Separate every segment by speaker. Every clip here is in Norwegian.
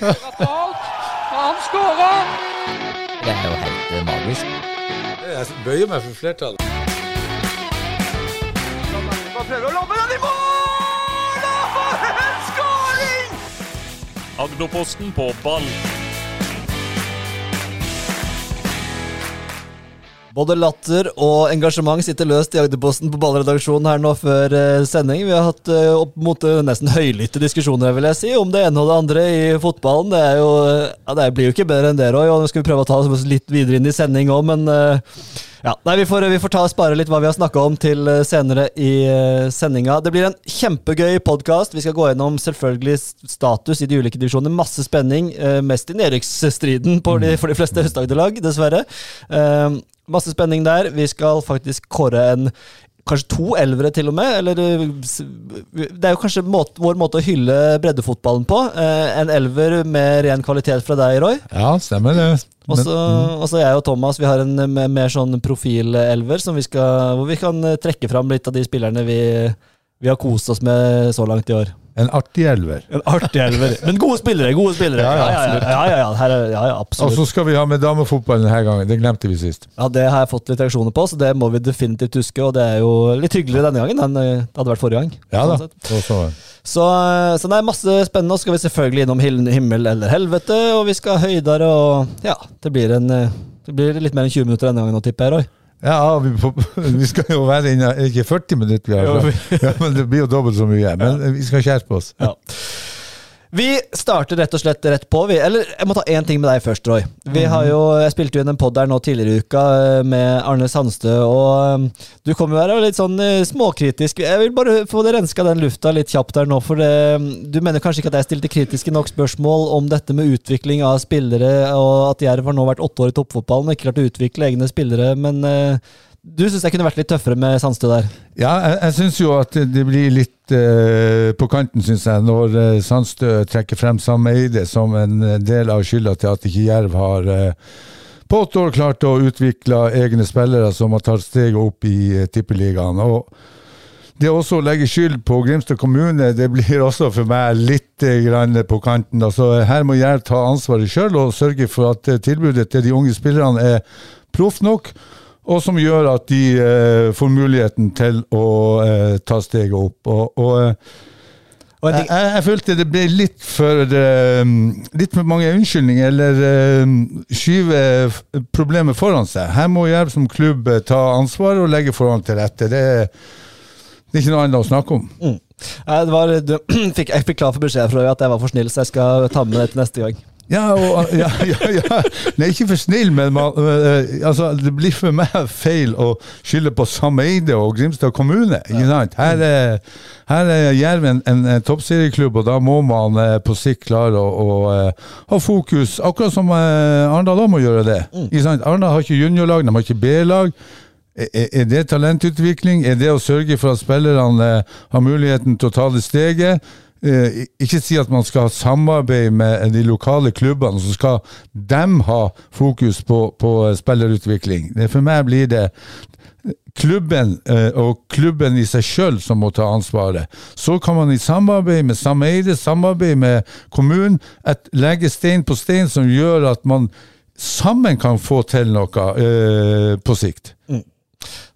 Speaker 1: Han skårer!
Speaker 2: Det er jo helt eh, magisk.
Speaker 3: Jeg bøyer meg for flertallet.
Speaker 1: Prøver å lobbe den i mål! For en skåring!
Speaker 4: Agderposten på ball.
Speaker 5: Både latter og engasjement sitter løst i Agderposten på ballredaksjonen her nå før eh, sending. Vi har hatt eh, opp mot eh, nesten høylytte diskusjoner vil jeg si, om det ene og det andre i fotballen. Det, er jo, ja, det blir jo ikke bedre enn det, Roy. og Nå skal vi prøve å ta oss litt videre inn i sending òg, men ja, nei, vi får, vi får ta og spare litt hva vi har snakka om til senere i eh, sendinga. Det blir en kjempegøy podkast. Vi skal gå gjennom selvfølgelig status i de ulike divisjonene. Masse spenning. Mest i nedrykksstriden for de fleste Øst-Agder-lag, dessverre. Eh, Masse spenning der. Vi skal faktisk kåre en Kanskje to elvere, til og med. Eller, det er jo kanskje måte, vår måte å hylle breddefotballen på. Eh, En elver med ren kvalitet fra deg, Roy.
Speaker 3: Ja, stemmer det.
Speaker 5: Og så og så jeg og Thomas vi har en mer- sånn profilelver som vi skal, hvor vi kan eh, trekke fram litt av de spillerne vi, vi har kost oss med så langt i år.
Speaker 3: En artig elver.
Speaker 5: En artig elver. Men gode spillere! gode spillere
Speaker 3: Ja, ja,
Speaker 5: ja, ja, ja, ja, ja, her ja, ja
Speaker 3: Og så skal vi ha med damefotball denne gangen. Det glemte vi sist.
Speaker 5: Ja, Det har jeg fått litt reaksjoner på, så det må vi definitivt huske. Og det er jo litt hyggeligere denne gangen enn eh, det hadde vært forrige gang.
Speaker 3: Ja da.
Speaker 5: sånn
Speaker 3: så,
Speaker 5: Så, så det er masse spennende. Og så skal vi selvfølgelig innom himmel eller helvete, og vi skal høydere og Ja, det blir, en, eh, det blir litt mer enn 20 minutter denne gangen nå, tipper jeg, Roy.
Speaker 3: Ja, vi, vi skal jo være inne ikke 40 minutter vi har? Ja, men det blir jo dobbelt så mye. Men vi skal skjerpe oss.
Speaker 5: Ja. Vi starter rett og slett rett på. Vi. Eller jeg må ta én ting med deg først, Roy. Vi har jo, Jeg spilte jo inn en pod der nå tidligere i uka eh, med Arne Sandstø, og eh, du kom jo her litt sånn eh, småkritisk. Jeg vil bare få det renska den lufta litt kjapt der nå, for det, du mener kanskje ikke at jeg stilte kritiske nok spørsmål om dette med utvikling av spillere, og at Jerv har nå vært åtte år i toppfotballen og ikke klart å utvikle egne spillere, men du syns jeg kunne vært litt tøffere med Sandstø der?
Speaker 3: Ja, jeg, jeg syns jo at det blir litt eh, på kanten, syns jeg, når eh, Sandstø trekker frem Sam Eide som en eh, del av skylda til at ikke Jerv har eh, på åtte år klart å utvikle egne spillere som har tatt steget opp i eh, Tippeligaen. Og det også å legge skyld på Grimstad kommune, det blir også for meg litt eh, på kanten. Altså, her må Jerv ta ansvaret sjøl og sørge for at tilbudet til de unge spillerne er proft nok, og som gjør at de eh, får muligheten til å eh, ta steget opp. Og, og eh,
Speaker 5: Og
Speaker 3: jeg, jeg, jeg følte det ble litt for eh, Litt for mange unnskyldninger, eller eh, skyve problemet foran seg. Her må Jerv som klubb eh, ta ansvar og legge forholdene til rette. Det, det er ikke noe annet å snakke om.
Speaker 5: Mm. det var, du, fikk, jeg fikk klar for beskjed fra deg at jeg var for snill, så jeg skal ta med det til neste gang.
Speaker 3: Ja, og, ja, ja, ja. Nei, ikke for snill, men man, eh, altså, det blir for meg feil å skylde på Sameide og Grimstad kommune. Her er, her er Jerv en, en, toppserieklubb, og da må man eh, på sikt klare å, å eh, ha fokus, akkurat som eh, Arendal også må gjøre det. sant? Arendal har ikke juniorlag, de har ikke B-lag. Er er det talentutvikling? Er det å sørge for at spillerne eh, har muligheten til å ta det steget? Eh, ikke si at man skal ha samarbeid med de lokale klubbene, så skal dem ha fokus på, på eh, spillerutvikling. For meg blir det klubben eh, og klubben i seg sjøl som må ta ansvaret. Så kan man i samarbeid med sameide, samarbeid med kommunen, legge stein på stein som gjør at man sammen kan få til noe eh, på sikt.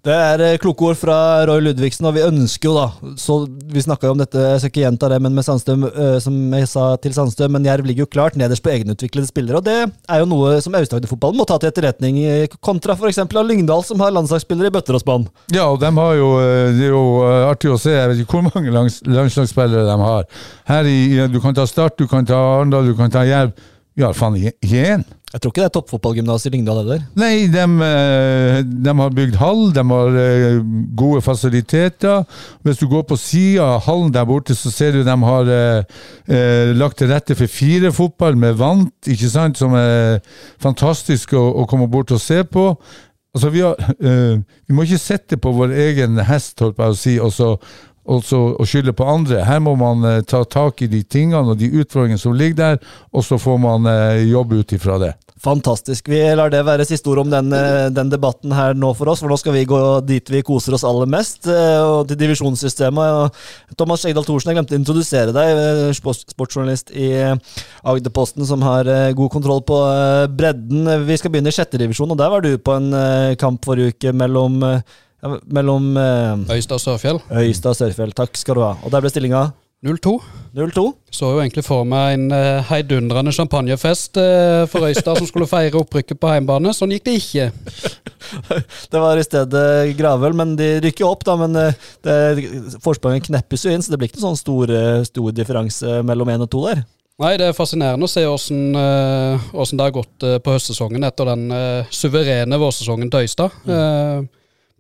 Speaker 5: Det er eh, kloke ord fra Roy Ludvigsen, og vi ønsker jo da så Vi snakka jo om dette, jeg skal ikke gjenta det, men med Sandstø, eh, som jeg sa til Sandstøm, men Jerv ligger jo klart nederst på egenutviklede spillere, og det er jo noe som Aust-Agder-fotballen må ta til etterretning, eh, kontra f.eks. av Lyngdal, som har landslagsspillere i bøtter og spann.
Speaker 3: Ja, og de har jo, det er jo artig å se. Jeg vet ikke hvor mange landslagsspillere de har. Her i, Du kan ta Start, du kan ta Arendal, du kan ta Jerv. Ikke én.
Speaker 5: Jeg tror ikke det er toppfotballgymnas i Lyngdal heller.
Speaker 3: Nei, de, eh, de har bygd hall, de har eh, gode fasiliteter. Hvis du går på sida av hallen der borte, så ser du de har eh, eh, lagt til rette for fire fotball med vant, ikke sant, som er fantastisk å, å komme bort og se på. Altså, vi, har, eh, vi må ikke sitte på vår egen hest, holdt jeg på å si, og så og så å skylde på andre. Her må man eh, ta tak i de tingene og de utfordringene som ligger der, og så får man eh, jobbe ut ifra det.
Speaker 5: Fantastisk. Vi lar det være siste ord om den, eh, den debatten her nå for oss, for nå skal vi gå dit vi koser oss aller mest, eh, og til divisjonssystemet. Thomas Skjegdal Thorsen, jeg glemte å introdusere deg, eh, sportsjournalist i Agderposten som har god kontroll på bredden. Vi skal begynne i sjette divisjon, og der var du på en kamp forrige uke mellom, ja, mellom eh,
Speaker 6: Øystad Sørfjell.
Speaker 5: Øystad og Sørfjell. Takk skal du ha. Og der ble stillinga
Speaker 6: 0-2.
Speaker 5: 0-2.
Speaker 6: Så jo egentlig for meg en eh, heidundrende champagnefest eh, for Øystad som skulle feire opprykket på heimbane. Sånn gikk det ikke.
Speaker 5: Det var i stedet Gravøl, men de rykker opp, da. Men eh, det, forspranget kneppes jo inn, så det blir ikke noen sånn stor, eh, stor differanse mellom én og to der.
Speaker 6: Nei, det er fascinerende å se åssen eh, det har gått eh, på høstsesongen etter den eh, suverene vårsesongen til Øystad. Eh,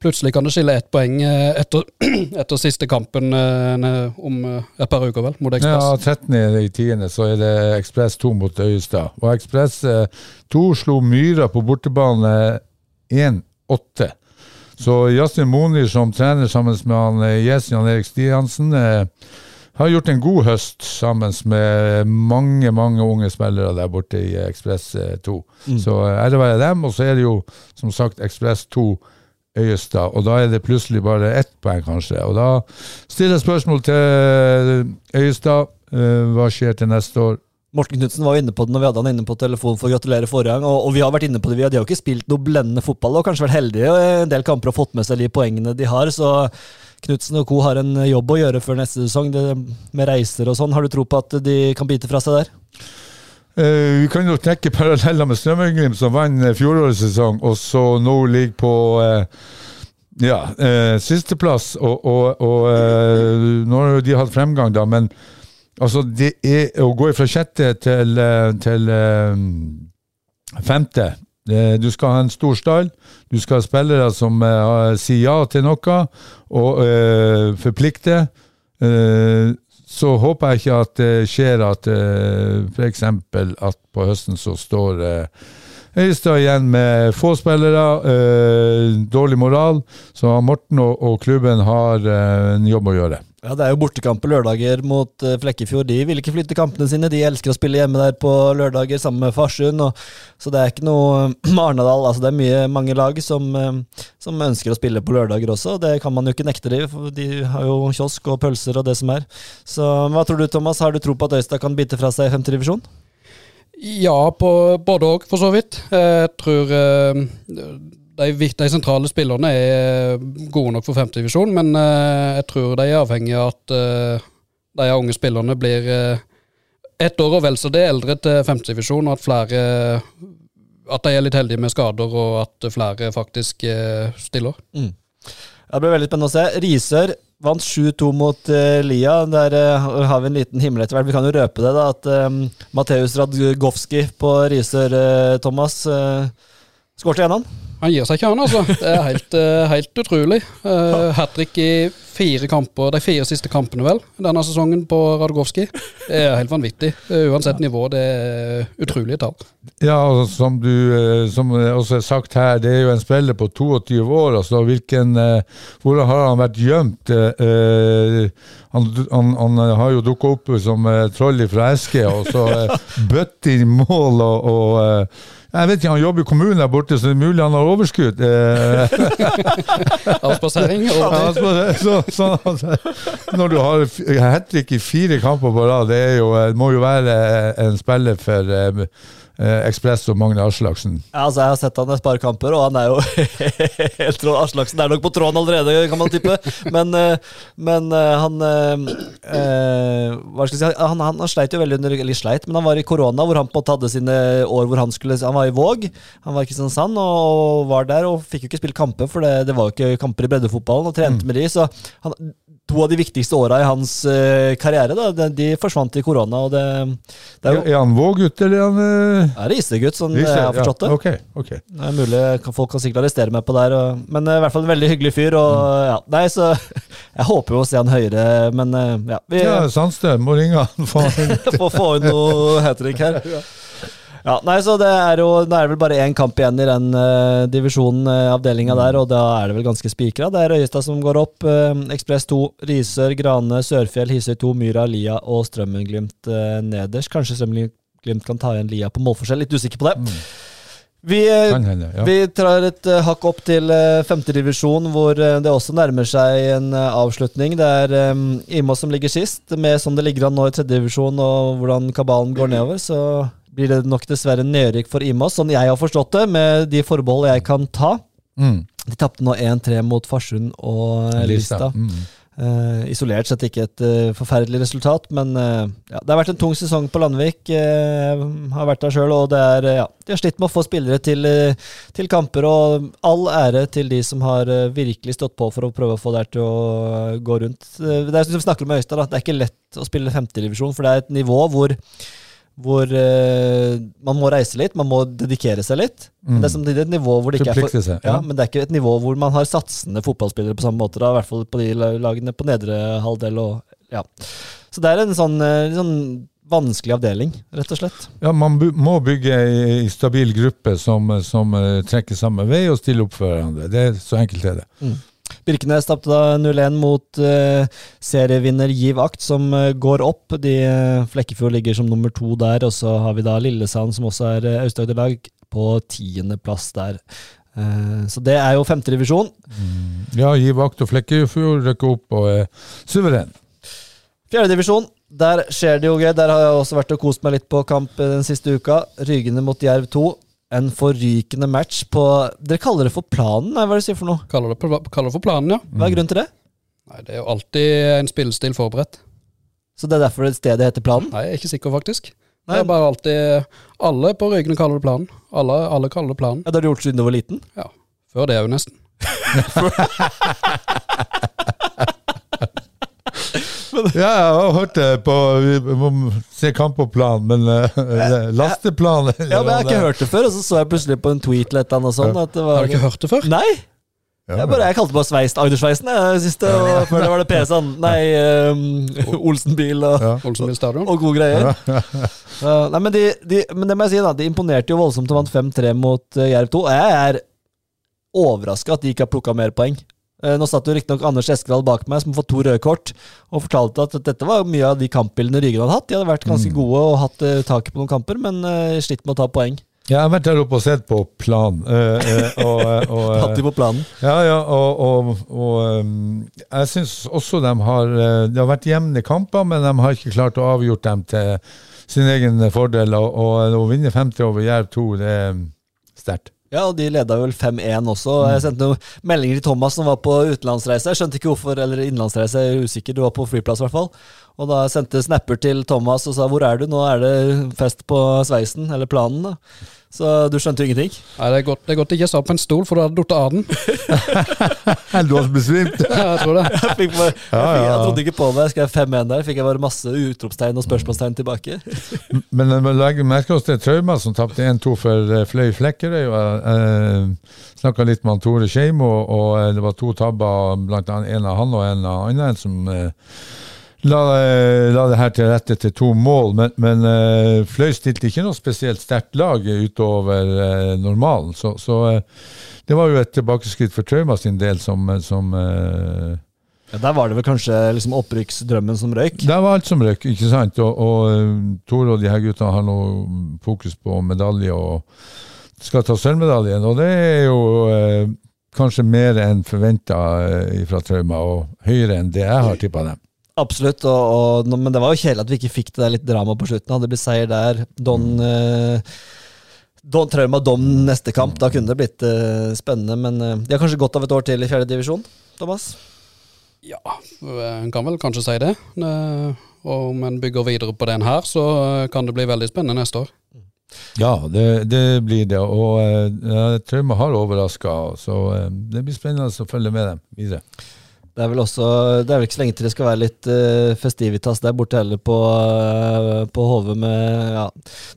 Speaker 6: plutselig kan det skille ett poeng eh, etter, etter siste kampen eh, om eh, et par uker, vel, mot
Speaker 3: Ja,
Speaker 6: Ekspress.
Speaker 3: 13. i 10. så er det Ekspress 2 mot Øyestad. Og Ekspress eh, 2 slo Myra på bortebane 1-8. Så Jasmin Monir som trener sammen med han eh, Jan Erik Stiansen eh, har gjort en god høst sammen med mange mange unge spillere der borte i Ekspress 2. Så eh, ære være dem. Og så er det jo som sagt Ekspress 2 Øyestad, og da er det plutselig bare ett poeng, kanskje. Og da stiller jeg spørsmål til Øyestad. eh, hva skjer til neste år?
Speaker 5: Morten Knutsen var jo inne på det når vi hadde han inne på telefonen for å gratulere forrige gang, og, og vi har vært inne på det. Vi har, de har jo ikke spilt noe blendende fotball og kanskje vært heldige i en del kamper og fått med seg de poengene de har. så Knutsen og co. har en jobb å gjøre før neste sesong det, med reiser og sånn. Har du tro på at de kan bite fra seg der?
Speaker 3: Eh, vi kan jo trekke paralleller med Strømmen-Glimt, som vant eh, fjorårets sesong, og så nå ligger på eh, ja, sisteplass. Og, og, og nå har de hatt fremgang, da, men altså, det er å gå fra sjette til, til femte. Du skal ha en stor stall, du skal ha spillere som uh, sier ja til noe og uh, forplikter. Så håper jeg ikke at det skjer at uh, f.eks. at på høsten så står eh, Øystad igjen med få spillere, eh, dårlig moral. Så Morten og, klubben har eh, en jobb å gjøre.
Speaker 5: Ja, Det er jo bortekamp på lørdager mot eh, Flekkefjord. De vil ikke flytte kampene sine. De elsker å spille hjemme der på lørdager sammen med Farsund. Så det er ikke noe Arnedal. altså Det er mye, mange lag som, eh, som ønsker å spille på lørdager også. Det kan man jo ikke nekte dem, de har jo kiosk og pølser og det som er. Så hva tror du, Thomas? Har du tro på at Øystad kan bite fra seg i femte divisjon?
Speaker 6: Ja, på både òg, for så vidt. Jeg tror eh, de, de sentrale spillerne er gode nok for femtedivisjon, men uh, jeg tror de er avhengig av at uh, de unge spillerne blir uh, ett år og vel så det eldre til femtedivisjon, og at flere at de er litt heldige med skader, og at flere faktisk stiller.
Speaker 5: Mm. Det blir veldig spennende å se. Risør vant 7-2 mot uh, Lia. Der uh, har vi en liten himmel etter hvert. Vi kan jo røpe det, da, at um, Mateus Radgowski på Risør, uh, Thomas, uh, skårte igjen, han.
Speaker 6: Han gir seg ikke, han altså. Det er helt, eh, helt utrolig. Uh, Hat trick i fire kamper, de fire siste kampene, vel, denne sesongen på Radogowski. Det er helt vanvittig. Eh, Uansett nivå, det er utrolige tall.
Speaker 3: Ja, og som du eh, som også er sagt her, det er jo en spiller på 22 år. altså hvilken, eh, Hvordan har han vært gjemt? Eh, eh, han, han, han har jo dukka opp som eh, troll fra eske, og så uh, bøtt i mål og, og eh, jeg vet ikke, Han jobber i kommunen der borte, så det er mulig han har overskudd. Eh,
Speaker 6: Avspasering.
Speaker 3: når du har hat trick i fire kamper på rad, det er jo, eh, må jo være eh, en spiller for Ekspress og Magne Aslaksen.
Speaker 5: Ja, altså, Jeg har sett han et par kamper, og han er jo helt rå. Aslaksen er nok på tråden allerede, kan man tippe. Men, eh, men eh, han eh, eh, Hva skal jeg si han, han, han sleit jo veldig under Eller sleit, men han var i korona, hvor han på en måte hadde sine år hvor han skulle Han var i Våg, han var i Kristiansand og var der, og fikk jo ikke spilt kamper, for det, det var jo ikke kamper i breddefotballen, og trente med de, så han, To av de viktigste åra i hans uh, karriere da, de, de forsvant i korona. og det, det er jo
Speaker 3: Er han vår gutt, eller er han uh,
Speaker 5: er Risegutt, sånn jeg har forstått det.
Speaker 3: Ja, okay, okay.
Speaker 5: Det er mulig folk kan sikkert arrestere meg på der, og, men uh, i hvert fall en veldig hyggelig fyr. Og, ja, nei, så Jeg håper jo å se han høyere, men ja, vi
Speaker 3: Ja, Sandstø må ringe han.
Speaker 5: Få få inn noe hat her. Ja, nei, så Det er jo det er vel bare én kamp igjen i den uh, divisjonen, uh, avdelinga der, og da er det vel ganske spikra. Det er Øyestad som går opp. Uh, Ekspress 2, Risør, Grane, Sørfjell, Hisøy 2, Myra, Lia og Strømmen-Glimt uh, nederst. Kanskje Strømmen-Glimt kan ta igjen Lia på målforskjell, litt usikker på det. Vi, eh,
Speaker 3: hende. Ja.
Speaker 5: vi tar et uh, hakk opp til uh, femtedivisjon, hvor uh, det også nærmer seg en eh, avslutning. Det er um, Imos som ligger sist. Med som det ligger an nå i tredjedivisjon og hvordan kabalen går nedover, så blir det nok dessverre nedrykk for Imos, sånn jeg har forstått det, med de forbehold jeg kan ta.
Speaker 3: Mm.
Speaker 5: De tapte nå 1-3 mot Farsund og Lista.
Speaker 3: Mm.
Speaker 5: Uh, isolert sett ikke et uh, forferdelig resultat, men uh, ja, det har vært en tung sesong på Landvik. Har vært der sjøl, og det er, ja, de har slitt med å få spillere til, til kamper. Og all ære til de som har virkelig stått på for å prøve å få det her til å gå rundt. Det er som vi snakker med Øystad, da, det er ikke lett å spille femtedivisjon, for det er et nivå hvor hvor uh, man må reise litt, man må dedikere seg litt. Men det er samtidig et nivå hvor det ikke er for, ja,
Speaker 3: Ja.
Speaker 5: men det er ikke et nivå hvor man har satsende fotballspillere på samme måte. Da, I hvert fall på de lagene på nedre halvdel. Og, ja. Så det er en sånn, en sånn vanskelig avdeling, rett og slett.
Speaker 3: Ja, man må bygge ei stabil gruppe som, som eh, trekker samme vei og stiller opp for hverandre. Det er Så enkelt er det.
Speaker 5: Birkenes tapte da 0-1 mot uh, serievinner Giv Akt, som uh, går opp. De, uh, Flekkefjord ligger som nummer to der, og så har vi da Lillesand, som også er uh, Aust-Agder-lag, på tiendeplass der. Så det er jo femtedivisjon.
Speaker 3: Ja, gi vakt og Flekkefjord rykker opp og er suveren.
Speaker 5: Fjerdedivisjon, der skjer det jo gøy. Der har jeg også vært og kost meg litt på kamp den siste uka. Rygene mot Jerv 2. En forrykende match på Dere kaller det for planen? Nei, hva er det du sier for noe?
Speaker 6: Kaller det, kaller det for planen, ja.
Speaker 5: Hva er grunnen til det?
Speaker 6: Nei, Det er jo alltid en spillestil forberedt.
Speaker 5: Så det er derfor det stedet heter Planen?
Speaker 6: Nei, jeg er ikke sikker, faktisk.
Speaker 5: Nei.
Speaker 6: Det er bare alltid Alle på Rygene kaller det planen. Alle, alle kaller det planen.
Speaker 5: Ja, Det har du gjort siden du var liten?
Speaker 6: Ja. Før det òg, nesten.
Speaker 3: Ja, jeg har hørt det på Vi må se kamp på plan, men uh, lasteplan
Speaker 5: Ja, men Jeg har ikke hørt det før, og så så jeg plutselig på en tweet eller et eller annet sånt. At det var,
Speaker 6: Har du ikke hørt det før?
Speaker 5: Nei!
Speaker 3: Ja,
Speaker 5: Jeg, bare, jeg kalte bare Sveist Agdersveisen. Jeg siste, og før det var det PC-en. Nei, um, Olsenbil og,
Speaker 3: Ja.
Speaker 6: Olsenbil stadion?
Speaker 5: og gode greier. Ja, nei, men, de, de, men det må jeg si, da. De imponerte jo voldsomt og vant 5-3 mot uh, Jerv 2. Og jeg er overraska at de ikke har plukka mer poeng. Eh, Nå satt jo riktignok Anders Eskedal bak meg, som har fått to røde kort, og fortalte at dette var mye av de kampbildene Ryggen hadde hatt. De hadde vært ganske gode og hatt uh, taket på noen kamper, men uh, slitt med å ta poeng.
Speaker 3: Ja, Jeg har vært der oppe og sett på plan. eh, eh, og, eh, og, eh,
Speaker 5: Hatt de på planen.
Speaker 3: Ja, ja, og, og, um, jeg syns også de har eh, Det har vært jevne kamper, men de har ikke klart å avgjort dem til sin egen fordel. Og, og å vinne 50 over Jerv 2, det er sterkt.
Speaker 5: Ja, og de leda vel 5-1 også. Jeg sendte noen meldinger til Thomas som var på utenlandsreise. Jeg skjønte ikke hvorfor, eller innenlandsreise, jeg er usikker. Du var på flyplass i hvert fall. Og da sendte snapper til Thomas og sa 'hvor er du', nå er det fest på sveisen, eller planen. da. Så du skjønte jo ingenting.
Speaker 6: Nei, det er godt, det er godt ikke jeg sa på en stol, for du hadde datt av den.
Speaker 3: Du har besvimt!
Speaker 6: Ja, jeg tror det.
Speaker 5: Jeg, fikk bare, jeg,
Speaker 3: Ja,
Speaker 5: fikk, jeg trodde ikke på meg. Skrev 5-1 der. Fikk jeg bare masse utropstegn og spørsmålstegn tilbake.
Speaker 3: Men jeg må legge merke oss til Trauma, som tapte 1-2 for eh, Fløy Flekkerøy. Jeg snakka litt med Tore Skeimo, og og det var to tabber, blant annet en av han og en av andre, som eh, la, eh, la det her til rette til to mål. Men, men uh, Fløy stilte ikke noe spesielt sterkt lag utover uh, normalen, så, så uh, det var jo et tilbakeskritt for Trauma sin del som, som
Speaker 5: Ja, der var det vel kanskje liksom opprykksdrømmen som røyk.
Speaker 3: Der var alt som røyk, ikke sant? Og, og Tore og de her gutta har nå fokus på medalje og skal ta sølvmedaljen. Og det er jo kanskje mer enn forventa fra Trauma, og høyere enn det jeg har tippa dem.
Speaker 5: Absolutt, og, og, men det var jo kjedelig at vi ikke fikk det der litt drama på slutten. Hadde det blitt seier der, Don, eh, Don Trauma Dom neste kamp, da kunne det blitt eh, spennende. Men eh, de har kanskje godt av et år til i fjerde divisjon, Thomas?
Speaker 6: Ja, en kan vel kanskje si det. Eh, Og om en bygger videre på den her, så eh, kan det bli veldig spennende neste år.
Speaker 3: Ja, det, det blir det. Og uh, ja, Trauma har overraska, så eh, det blir spennende å følge med dem videre.
Speaker 5: Det er vel også Det er vel ikke så lenge til det skal være litt uh, festivitas der borte heller på, uh, på HV med ja.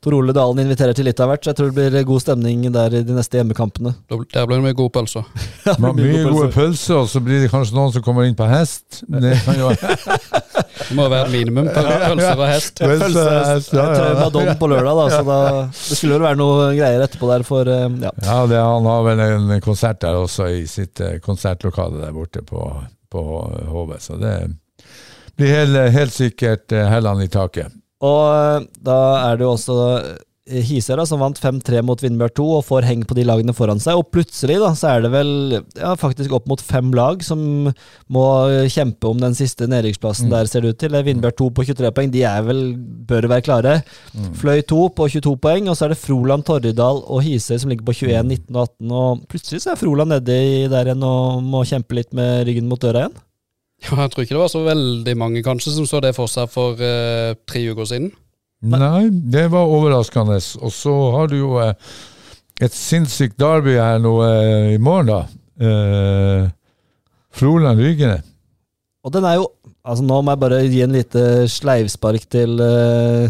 Speaker 5: Tor Ole Dalen inviterer til litt av hvert, så jeg tror det blir god stemning der i de neste hjemmekampene.
Speaker 6: Der blir det mye gode pølser.
Speaker 3: ja, mye gode pølser, og så blir det kanskje noen som kommer inn på hest. Det kan jo
Speaker 6: Det må være minimum. på Pølser og hest.
Speaker 3: Pølse, hest, ja, ja.
Speaker 5: Trauma på lørdag, da, så da, det skulle vel være noe greier etterpå der for eh, ja.
Speaker 3: Ja, det, han har vel en konsert der også, i sitt eh, konsertlokale der borte på, på HV. Så det blir helt, helt sikkert eh, hellene i taket.
Speaker 5: Og da er det jo også Hisøra, som vant 5-3 mot Vindbjørn 2 og får heng på de lagene foran seg. Og plutselig da, så er det vel ja, faktisk opp mot fem lag som må kjempe om den siste nedrykksplassen der, ser det ut til. Er 2 på 23 poeng, de er vel, bør være klare. Fløy 2 på 22 poeng, og så er det Froland, Torridal og Hisøy som ligger på 21, 19 og 18. Og plutselig så er Froland nedi der igjen og må kjempe litt med ryggen mot døra igjen.
Speaker 6: Ja, jeg tror ikke det var så veldig mange kanskje som så det for seg for uh, tre uker siden.
Speaker 3: Nei, det var overraskende. Og så har du jo eh, et sinnssykt derby her nå eh, i morgen, da. Eh, Froland-Rygene.
Speaker 5: Og den er jo Altså Nå må jeg bare gi en lite sleivspark til eh,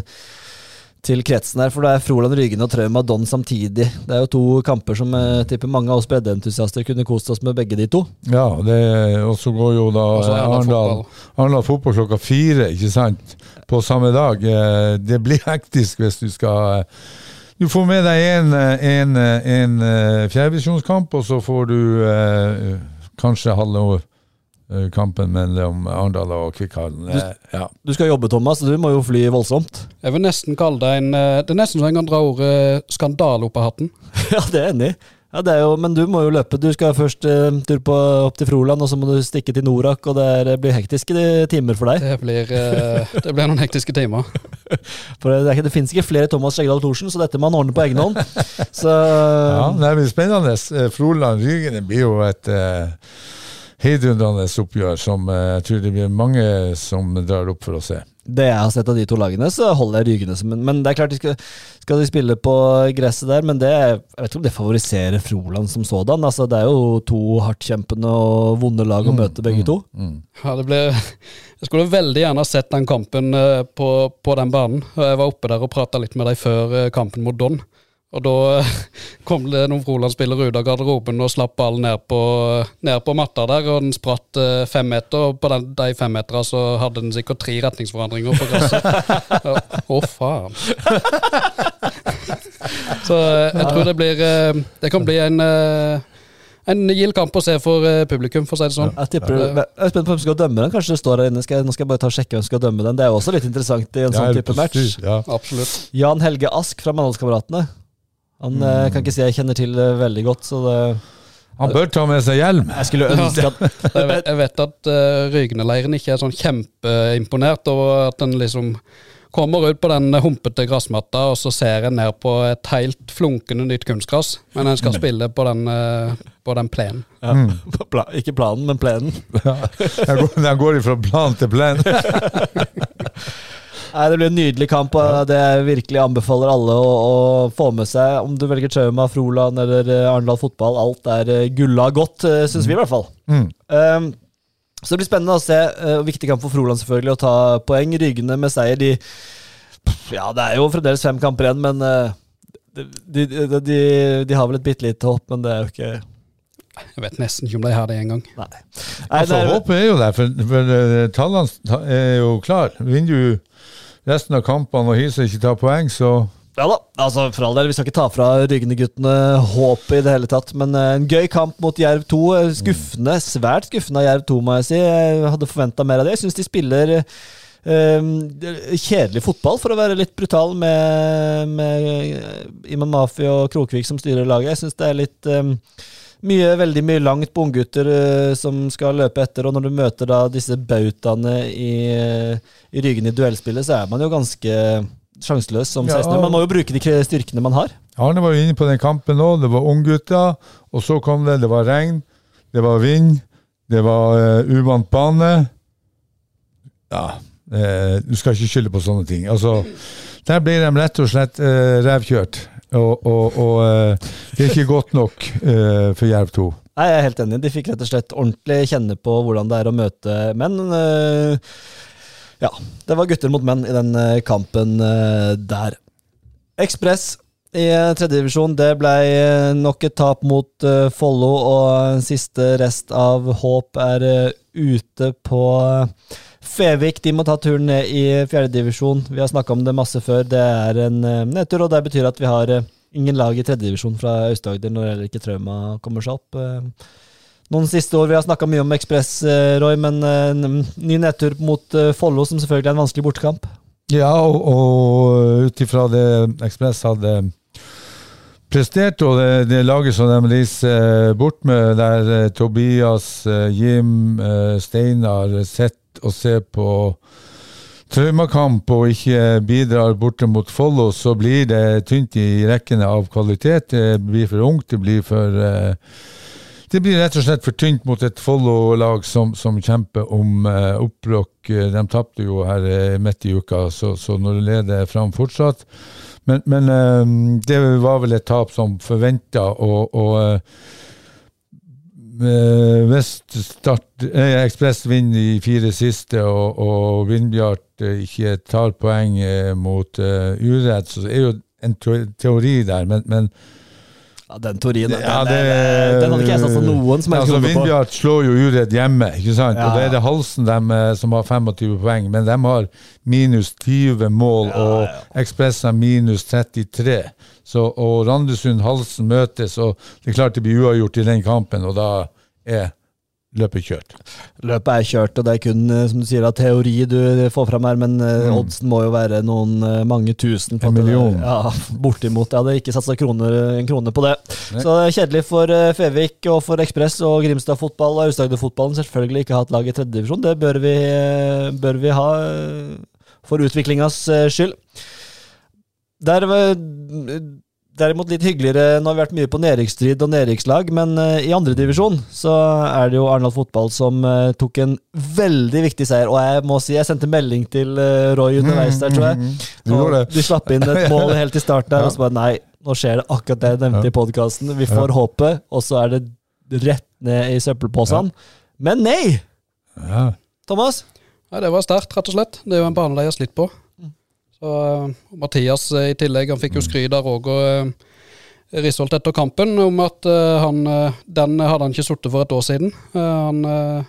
Speaker 5: til kretsen her, for det er Froland Ryggen og Trauma Don samtidig. Det er jo to kamper som jeg tipper mange av oss breddeentusiaster kunne kost oss med begge de to.
Speaker 3: Ja, og så går jo da
Speaker 6: det
Speaker 3: Arendal
Speaker 6: fotball.
Speaker 3: Fotball klokka fire, ikke sant? På samme dag. Eh, Det blir hektisk hvis du skal eh, Du får med deg en, eh, en, eh, en fjerdevisjonskamp, og så får du eh, kanskje halve eh, kampen mellom Arendal og Kvikkhallen. Du, Ja.
Speaker 5: Du skal jobbe, Thomas, så du må jo fly voldsomt.
Speaker 6: Jeg vil nesten kalle det en eh, Det er nesten så en kan dra ordet skandale opp av hatten.
Speaker 5: ja, det er jeg enig i. Ja, det er jo, men du må jo løpe. Du skal først uh, tur på, opp til Froland, og så må du stikke til Norak, og det er, blir hektiske timer for deg.
Speaker 6: Det blir, uh, det blir noen hektiske timer.
Speaker 5: For det, det, det finnes ikke flere Thomas Skjegdal Thorsen, så dette må han ordne på egen hånd. Så
Speaker 3: Ja, det blir spennende. Eh, Froland-Rygene blir jo et eh, heidundrende oppgjør som eh, jeg tror det blir mange som drar opp for å se.
Speaker 5: det jeg har sett av de to lagene, så holder jeg Rygene som en Men det er klart de skal, skal de spille på gresset der, men det Jeg vet ikke om det favoriserer Froland som sådan. Altså, det er jo to hardtkjempende og vonde lag å møte, begge to.
Speaker 6: Ja, det ble, jeg skulle veldig gjerne sett den kampen eh, på, på den banen. Jeg var oppe der og prata litt med dem før eh, kampen mot Don. Og da kom det noen Froland-spillere ut av garderoben og slapp ballen ned på, ned på matta der, og den spratt eh, fem meter. Og på den, de fem meterne så hadde den sikkert tre retningsforandringer på gresset. Ja, Å, faen. Så eh, jeg tror det blir eh, Det kan bli en en gild kamp å se for publikum, for å si det sånn.
Speaker 5: Jeg tipper, jeg er spent på hvem som skal dømme den. Kanskje det står her inne. Skal jeg, nå skal jeg bare ta og sjekke hvem som skal dømme den. Det er jo også litt interessant i en
Speaker 3: Ja,
Speaker 5: sånn type match.
Speaker 3: Ja.
Speaker 6: Absolutt.
Speaker 5: Jan Helge Ask fra Mandalskameratene. Han mm. kan ikke si jeg kjenner til det veldig godt, så det
Speaker 3: Han bør ta med seg hjelm.
Speaker 5: Jeg skulle ønske at
Speaker 6: Jeg vet, jeg vet at uh, Rygne-leiren ikke er sånn kjempeimponert over at den liksom kommer ut på den humpete gressmatta, og så ser en ned på et helt flunkende nytt kunstgress. Men en skal spille på den, eh, på den plenen.
Speaker 5: ja, pla, Ikke planen, men plenen.
Speaker 3: Jeg går, går fra plan til plan.
Speaker 5: Nei, Det blir en nydelig kamp, og det jeg virkelig anbefaler alle å, å få med seg. Om du velger Trauma, Froland eller eh, Arendal fotball, alt er eh, gulla godt, uh, syns vi i hvert fall.
Speaker 3: Mm.
Speaker 5: Um, så det blir spennende å se. Uh, viktig kamp for Froland selvfølgelig å ta poeng. Rygene med seier, de Ja, det er jo fremdeles fem kamper igjen, men uh, de, de, de, de, har vel et bitte lite håp, men det er jo ikke
Speaker 6: Jeg vet nesten ikke om de har det engang.
Speaker 3: Altså,
Speaker 5: er,
Speaker 3: håpet er jo der, for, for eh, tallene er jo klar. Vinner du resten av kampene og Hise ikke tar poeng, så
Speaker 5: Ja da, altså for all del, vi skal ikke ta fra Rygne-guttene håpet i det hele tatt. Men eh, en gøy kamp mot Jerv 2. eh, Skuffende, svært skuffende av Jerv 2, må jeg si. Jeg hadde forventa mer av det. Jeg syns de spiller eh, kjedelig fotball, for å være litt brutal, med, med Iman Mafi og Krokvik som styrer laget. Jeg syns det er litt eh, mye, veldig mye langt på unggutter uh, som skal løpe etter, og når du møter da disse bautaene i, uh, i ryggen i duellspillet, så er man jo ganske sjanseløs som
Speaker 3: Ja.
Speaker 5: 16 Man må jo bruke de styrkene man har.
Speaker 3: Arne var jo inne på den kampen nå. Det var unggutter, og så kom det Det var regn, det var vind, det var uh, uvant bane. Ja, uh, du skal ikke skylde på sånne ting. Altså, der blir de rett og slett uh, revkjørt. Og, og, og eh, det er ikke godt nok eh, for Jerv 2.
Speaker 5: Nei, Jeg er helt enig. De fikk rett og slett ordentlig kjenne på hvordan det er å møte menn. Uh, ja, det var gutter mot menn i den kampen der. Ekspress i tredjedivisjon. Det ble nok et tap mot Follo, og siste rest av håp er ute på Fevik de må ta turen ned i fjerdedivisjon. Vi har snakka om det masse før. Det er en uh, nedtur, og det betyr at vi har uh, ingen lag i tredjedivisjon fra Aust-Agder når heller ikke Trauma kommer seg opp. Uh, noen siste år vi har snakka mye om Ekspress, Roy, men en ny nedtur mot Follo, som selvfølgelig er en vanskelig bortekamp.
Speaker 3: Ja, og, og ut ifra det Ekspress hadde prestert, og det, det laget som de reiser bort med, der eh, Tobias, eh, Jim, Steinar, Steinar og ser på traumakamp og ikke bidrar borte mot Follo, så blir det tynt i rekkene av kvalitet. Det blir for ungt, det blir for eh, det blir rett og slett for tynt mot et Follo-lag som, som kjemper om uh, opprykk. De tapte jo her eh, midt i uka, så, så nå leder fram fortsatt. Men, men eh, det var vel et tap som forventa, og, og eh, Start eh, Ekspress vinner de fire siste, og, og Vindbjart eh, ikke tar poeng eh, mot eh, uredd, så er jo en teori der, men, men
Speaker 5: Ja, den Torin den,
Speaker 3: Ja,
Speaker 5: den,
Speaker 3: det-
Speaker 5: den hadde ikke jeg satsa noen som helst
Speaker 3: altså,
Speaker 5: krone på.
Speaker 3: Vindbjart slår jo uredd hjemme, ikke sant?
Speaker 5: Ja,
Speaker 3: og det er det Halsen dem, eh, som har 25 poeng, men de har minus 20 mål,
Speaker 5: Ja, ja.
Speaker 3: og Ekspress har minus 33. Så, og Randesund-Halsen møtes, og det er klart det blir uavgjort i den kampen, og da er løpet er kjørt.
Speaker 5: Løpet er kjørt, og det er kun eh, som du sier, da, teori du får fram her, men eh,
Speaker 3: Mm.
Speaker 5: oddsen må jo være noen eh, mange tusen.
Speaker 3: En million.
Speaker 5: Ja, Bortimot. Jeg hadde ikke satsa en krone på det.
Speaker 3: Nei.
Speaker 5: Så det er kjedelig for Fevik og for Ekspress og Grimstad fotball og Aust-Agder-fotballen selvfølgelig ikke hatt lag i tredjedivisjon. Det bør vi, bør vi ha for utviklingas skyld. Der Derimot litt hyggeligere Nå har vi vært mye på nedrykksstrid og nedrykkslag, men eh, i andredivisjon så er det jo Arendal Fotball som eh, tok en veldig viktig seier. Og jeg må si, jeg sendte melding til eh, Roy underveis der, tror jeg.
Speaker 3: Du gjorde det.
Speaker 5: Og Du slapp inn et mål helt i starten der, og så bare nei, nå skjer det akkurat det jeg nevnte i podkasten. Vi får håpet, og så er det rett ned i søppelposen. Men nei! Thomas?
Speaker 6: Nei, Det var sterkt, rett og slett. Det er jo en bane de har slitt på. Eh, Mathias eh, i tillegg, han fikk jo skryt av Roger uh, Risholt etter kampen om at eh, han, eh, den hadde han ikke sittet for et år siden. Eh, han eh,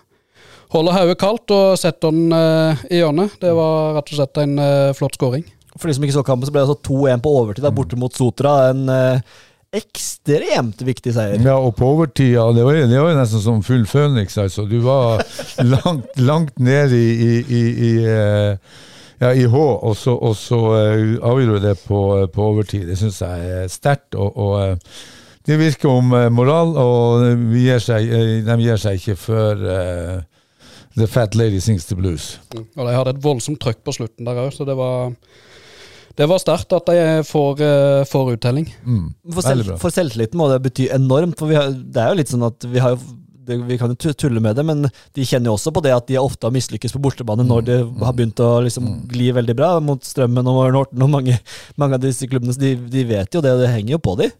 Speaker 6: holder hodet kaldt og setter den eh, i hjørnet. Det var rett og slett en eh, flott skåring.
Speaker 5: For de som ikke så kampen, så ble det altså 2-1 på overtid der borte mot Sotra. En eh, ekstremt viktig seier.
Speaker 3: Ja, og på overtida, det var, det var jo nesten som full føniks, altså. Du var langt, langt ned i, i, i, i, eh, ja, i H, og så, og så eh, avgjorde du det på, på overtid. Det syns jeg er sterkt. Og, og eh, det virker om eh, moral, og vi gir seg, eh, de gir seg ikke før uh, The Fat Lady Sings the Blues.
Speaker 6: Og de hadde et voldsomt trøkk på slutten der òg, så det var det var sterkt at de får, uh, får uttelling.
Speaker 3: Mm.
Speaker 5: For, selv, for selvtilliten må det bety enormt. For vi har, det er jo litt sånn at vi har jo det, Vi kan jo tulle med det, men de kjenner jo også på det at de ofte har mislykkes på bortebane når det har begynt å liksom gli veldig bra mot Strømmen og Norton og mange, mange av disse klubbene. Så de, de vet jo det, og det henger jo på de.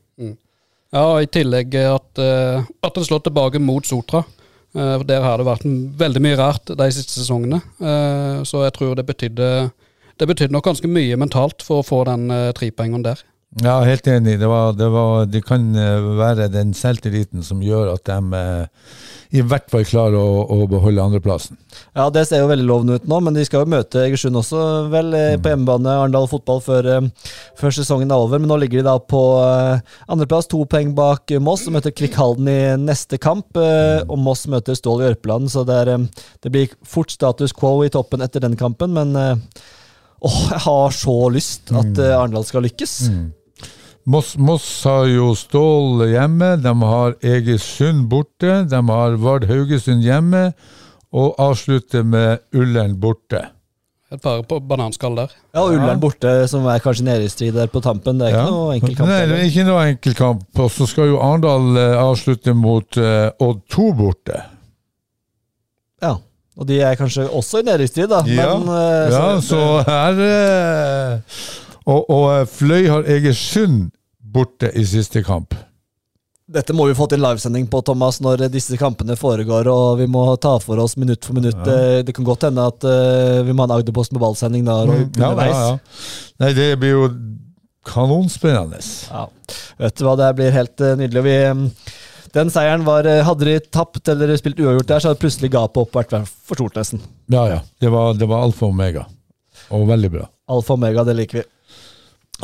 Speaker 6: Ja, og i tillegg at, eh, at det slår tilbake mot Sotra. Eh, for Der har det vært veldig mye rart de siste sesongene. Eh, Så jeg tror det betydde det betydde nok ganske mye mentalt for å få den trepoengeren der.
Speaker 3: Ja, helt enig. Det, var, det, var, det kan eh, være den selvtilliten som gjør at de eh, i hvert fall klarer å, å beholde andreplassen.
Speaker 5: Ja, Det ser jo veldig lovende ut nå, men de skal jo møte Egersund også, vel, mm. på hjemmebane. Arendal fotball før, eh, før sesongen er over. Men nå ligger de da på eh, andreplass, to poeng bak eh, Moss, og møter Kvikk Halden i neste kamp. eh, Og Moss møter Stål i Ørpeland, så det, er, eh, det blir fort status quo i toppen etter den kampen. Men Åh, oh, jeg har så lyst at eh, Arendal skal lykkes.
Speaker 3: Moss, Moss har jo Stål hjemme, de har Egersund borte, de har Vard Haugesund hjemme, og avslutter med Ullern borte.
Speaker 6: Et par på bananskall der.
Speaker 5: Ja, Ullern borte, som er kanskje nede i strid der på tampen. Det er ikke noe enkel kamp.
Speaker 3: Nei, det er ikke noe enkel kamp. Og så skal jo Arendal eh, avslutte mot uh, Odd 2 borte.
Speaker 5: Ja, og de er kanskje også i nedrykksstrid, da.
Speaker 3: Ja.
Speaker 5: Men, eh,
Speaker 3: Ja, så her uh, Og, og Fløy har Egersund borte i siste kamp.
Speaker 5: Dette må vi få til livesending på, Thomas, når disse kampene foregår, og vi må ta for oss minutt for minutt. Ja. Det kan godt hende at uh, vi må ha en Agderpost med ballsending da,
Speaker 3: Mm, Ja, ja. Nei, det blir jo kanonspennende.
Speaker 5: Ja. Vet du hva, det blir helt uh, nydelig. Vi, um, den seieren var uh, Hadde de tapt eller spilt uavgjort der, så hadde plutselig gapet opp vært for stort, nesten.
Speaker 3: Ja, ja. Det var, det var alfa og omega. Og veldig bra.
Speaker 5: Alfa og omega, det liker vi.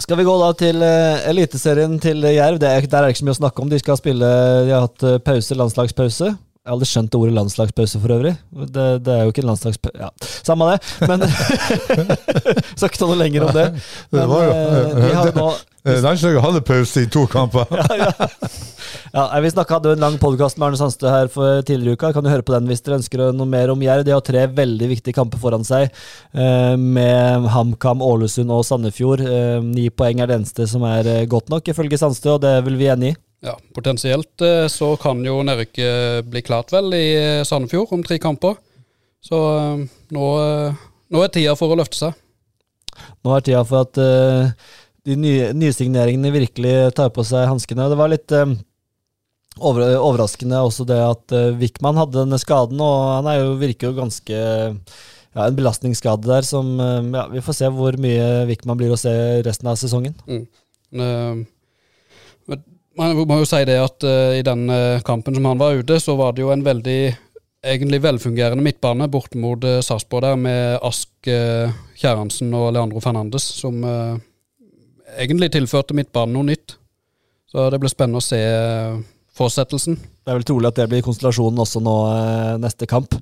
Speaker 5: Skal vi gå da til uh, Eliteserien til Jerv? Er, der er det ikke så mye å snakke om. De skal spille De har hatt eh, pause, landslagspause. Jeg har aldri skjønt det ordet landslagspause for øvrig. Det, det er jo ikke en landslagspause Ja, samme det, men Skal ikke ta noe lenger om det.
Speaker 3: Det
Speaker 5: Men
Speaker 3: var jo-
Speaker 5: eh, har nå
Speaker 3: Eh, Landslaget hadde pause i to kamper.
Speaker 5: Ja, nei, Vi snakket, hadde jo en lang podkast med Arne Sandstø her for tidligere i uka. Kan du høre på den hvis dere ønsker noe mer om Jerv. De har tre veldig viktige kamper foran seg, eh, med HamKam, Ålesund og Sandefjord. Eh, ni poeng er det eneste som er eh, godt nok, ifølge Sandstø, og det vel vi enig i.
Speaker 6: Ja, Potensielt eh, så kan jo nedrykket bli klart vel i eh, Sandefjord om tre kamper. Så eh, nå, eh, nå er tida for å løfte seg.
Speaker 5: Nå er tida for at uh, de nye, nysigneringene virkelig tar på seg hanskene. Det var litt um, over, overraskende også det at uh, Wickman hadde denne skaden, og han er jo, virker jo ganske ja, en belastningsskade der som eh, ja, Vi får se hvor mye Wickman blir å se resten av sesongen.
Speaker 6: Eh, men man må jo si det at uh, i den eh, kampen som han var ute, så var det jo en veldig egentlig velfungerende midtbane bort mot uh, Sarpsborg der, med Ask, uh, Kjæransen og Leandro Fernandes, som uh, egentlig tilførte midtbanen noe nytt. Så det blir spennende å se fortsettelsen.
Speaker 5: Det er vel trolig at det blir konstellasjonen også nå neste kamp.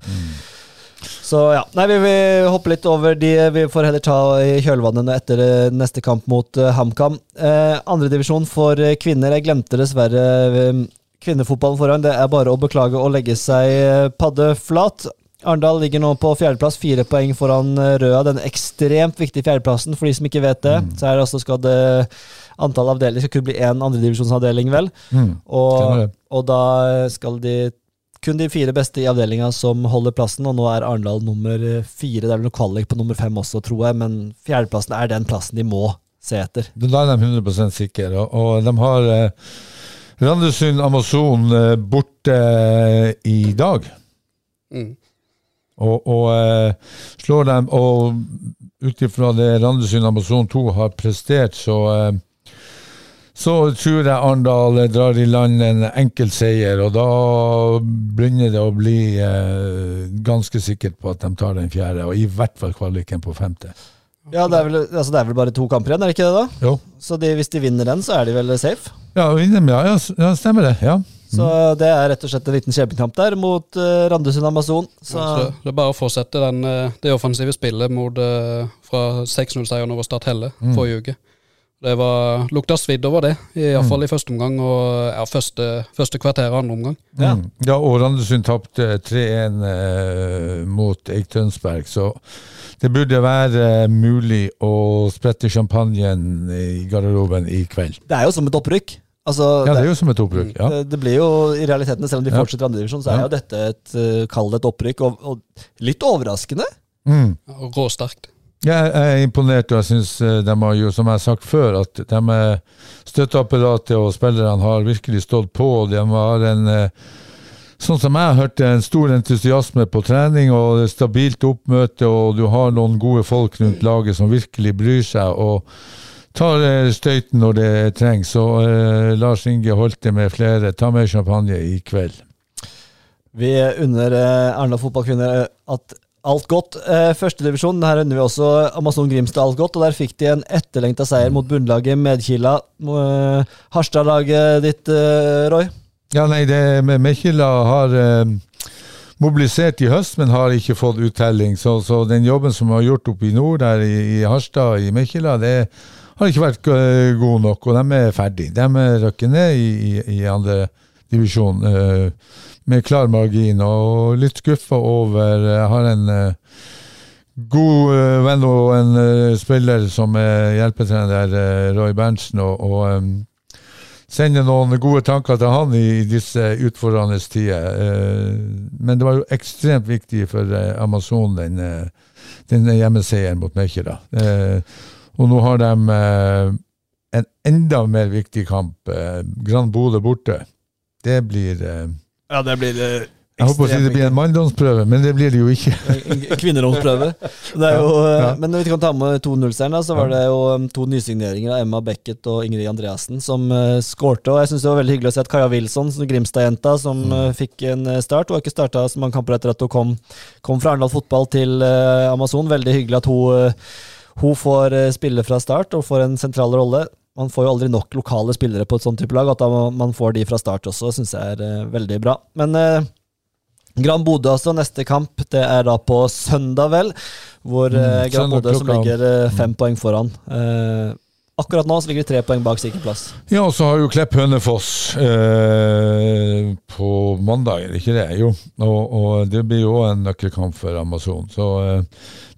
Speaker 5: Så ja, nei, vi vil hoppe litt over de vi får heller ta i kjølvannet etter eh, neste kamp mot uh, HamKam. Eh, Andredivisjon for eh, kvinner. Jeg glemte dessverre eh, kvinnefotballen foran. Det er bare å beklage å legge seg eh, paddeflat. Arendal ligger nå på fjerdeplass, fire poeng foran eh, Røa. Den ekstremt viktige fjerdeplassen, for de som ikke vet det. Så er det altså skal det antall avdelinger skal kun bli én andredivisjonsavdeling, vel.
Speaker 3: Mm.
Speaker 5: Og, og da skal de kun de fire beste i avdelinga som holder plassen, og nå er Arendal nummer fire. Det er vel noe kvalik på nummer fem også, tror jeg, men fjerdeplassen er den plassen de må se etter.
Speaker 3: Da er de 100% sikre. Og, og de har eh, Randesund Amazon eh, borte eh, i dag.
Speaker 6: Mm.
Speaker 3: Og, og eh, slår dem Og ut ifra det Randesund Amazon 2 har prestert, så eh, så tror jeg Arendal drar i land en enkel seier, og da begynner det å bli eh, ganske sikkert på at de tar den fjerde, og i hvert fall kvaliken på femte.
Speaker 5: Ja, det er, vel, altså det er vel bare to kamper igjen, er det ikke det, da?
Speaker 3: Jo.
Speaker 5: Så de, hvis de vinner den, så er de vel safe?
Speaker 3: Ja, vinner med, ja, ja, ja, stemmer det. Ja.
Speaker 5: Så det er rett og slett en liten kjempekamp der mot uh, Randesund Amazon. Så
Speaker 6: Så det, det er bare å fortsette den, eh, det offensive spillet mot, uh, fra 6-0-seieren over Start Helle forrige uke. Det var, lukta svidd over det, iallfall i første omgang og ja, første, første kvarter og andre omgang.
Speaker 5: Ja.
Speaker 3: Mm. ja, og Randesund tapte 3-1 eh, mot Eik Tønsberg, så det burde være eh, mulig å sprette champagnen i garderoben i kveld.
Speaker 5: det er jo som et opprykk. Altså,
Speaker 3: Ja, det er jo som et opprykk. Ja.
Speaker 5: det, det blir jo i realiteten, selv om de
Speaker 3: Ja.
Speaker 5: fortsetter andredivisjon, så er
Speaker 3: Ja.
Speaker 5: jo dette et uh, Kall det et opprykk, og, og litt overraskende.
Speaker 3: Mm.
Speaker 6: Og Råsterkt.
Speaker 3: Jeg er imponert, og jeg syns de har jo, som jeg har sagt før, at de eh, støtteapparatet og spillerne har virkelig stått på. og De har en eh, Sånn som jeg hørte, en stor entusiasme på trening og stabilt oppmøte, og du har noen gode folk rundt laget som virkelig bryr seg og tar eh, støyten når det trengs. Så eh, Lars Inge Holte med flere, ta med champagne i kveld.
Speaker 5: Vi unner Erna fotballkvinner eh, at alt godt. Eh, Førstedivisjon, her unner vi også Amazon Grimstad alt godt, og der fikk de en etterlengta seier mot bunnlaget Medkila. Eh, Harstad-laget ditt, eh, Roy?
Speaker 3: Ja, nei, det med Mekila har mobilisert i høst, men har ikke fått uttelling. Så, så den jobben som har gjort oppe i nord, der i, i Harstad, i Medkila, det har ikke vært god nok, og de er ferdig. De røkker ned i, i, i andre divisjon med klar margin, og litt skuffa over Jeg har en eh, god eh, venn og en eh, spiller som er hjelpetrener, Roy Berntsen, og, og em, sende noen gode tanker til han i disse utfordrende tider. Eh, Men det var jo ekstremt viktig for eh, Amazon, den, eh, den hjemmeseieren mot Mekjera. Og nå har de eh, en enda mer viktig kamp. eh, Grand Bodø borte. Det blir eh,
Speaker 5: Ja, det blir
Speaker 3: Jeg håper å si det blir en manndomsprøve, men det blir det jo ikke.
Speaker 5: Kvinneromsprøve. Det er jo, eh,
Speaker 3: Ja.
Speaker 5: Men når vi kan ta med 2-0-seieren, så var det jo um, to nysigneringer av Emma Beckett og Ingrid Andreassen som skårte. Og jeg syns det var veldig hyggelig å se at Kaja Wilson, Grimstad-jenta, som mm. fikk en eh, start. Hun har ikke starta så mange kamper etter at hun kom, kom fra Arendal fotball til eh, Amazon. Veldig hyggelig at hun, eh, hun får eh, spille fra start og får en sentral rolle. Man får jo aldri nok lokale spillere på et sånt type lag. At man får de fra start også, syns jeg er eh, veldig bra. Men eh, Gran Bodø altså, neste kamp det er da på søndag, vel. Hvor eh, Gran Bodø som ligger eh, fem poeng foran. Eh, akkurat nå så ligger de tre poeng bak sikkerplass.
Speaker 3: Ja, og så har jo Klepp Hønefoss eh, på mandag, er det ikke det? Jo. Og, og det blir jo en nøkkelkamp for Amazon. Så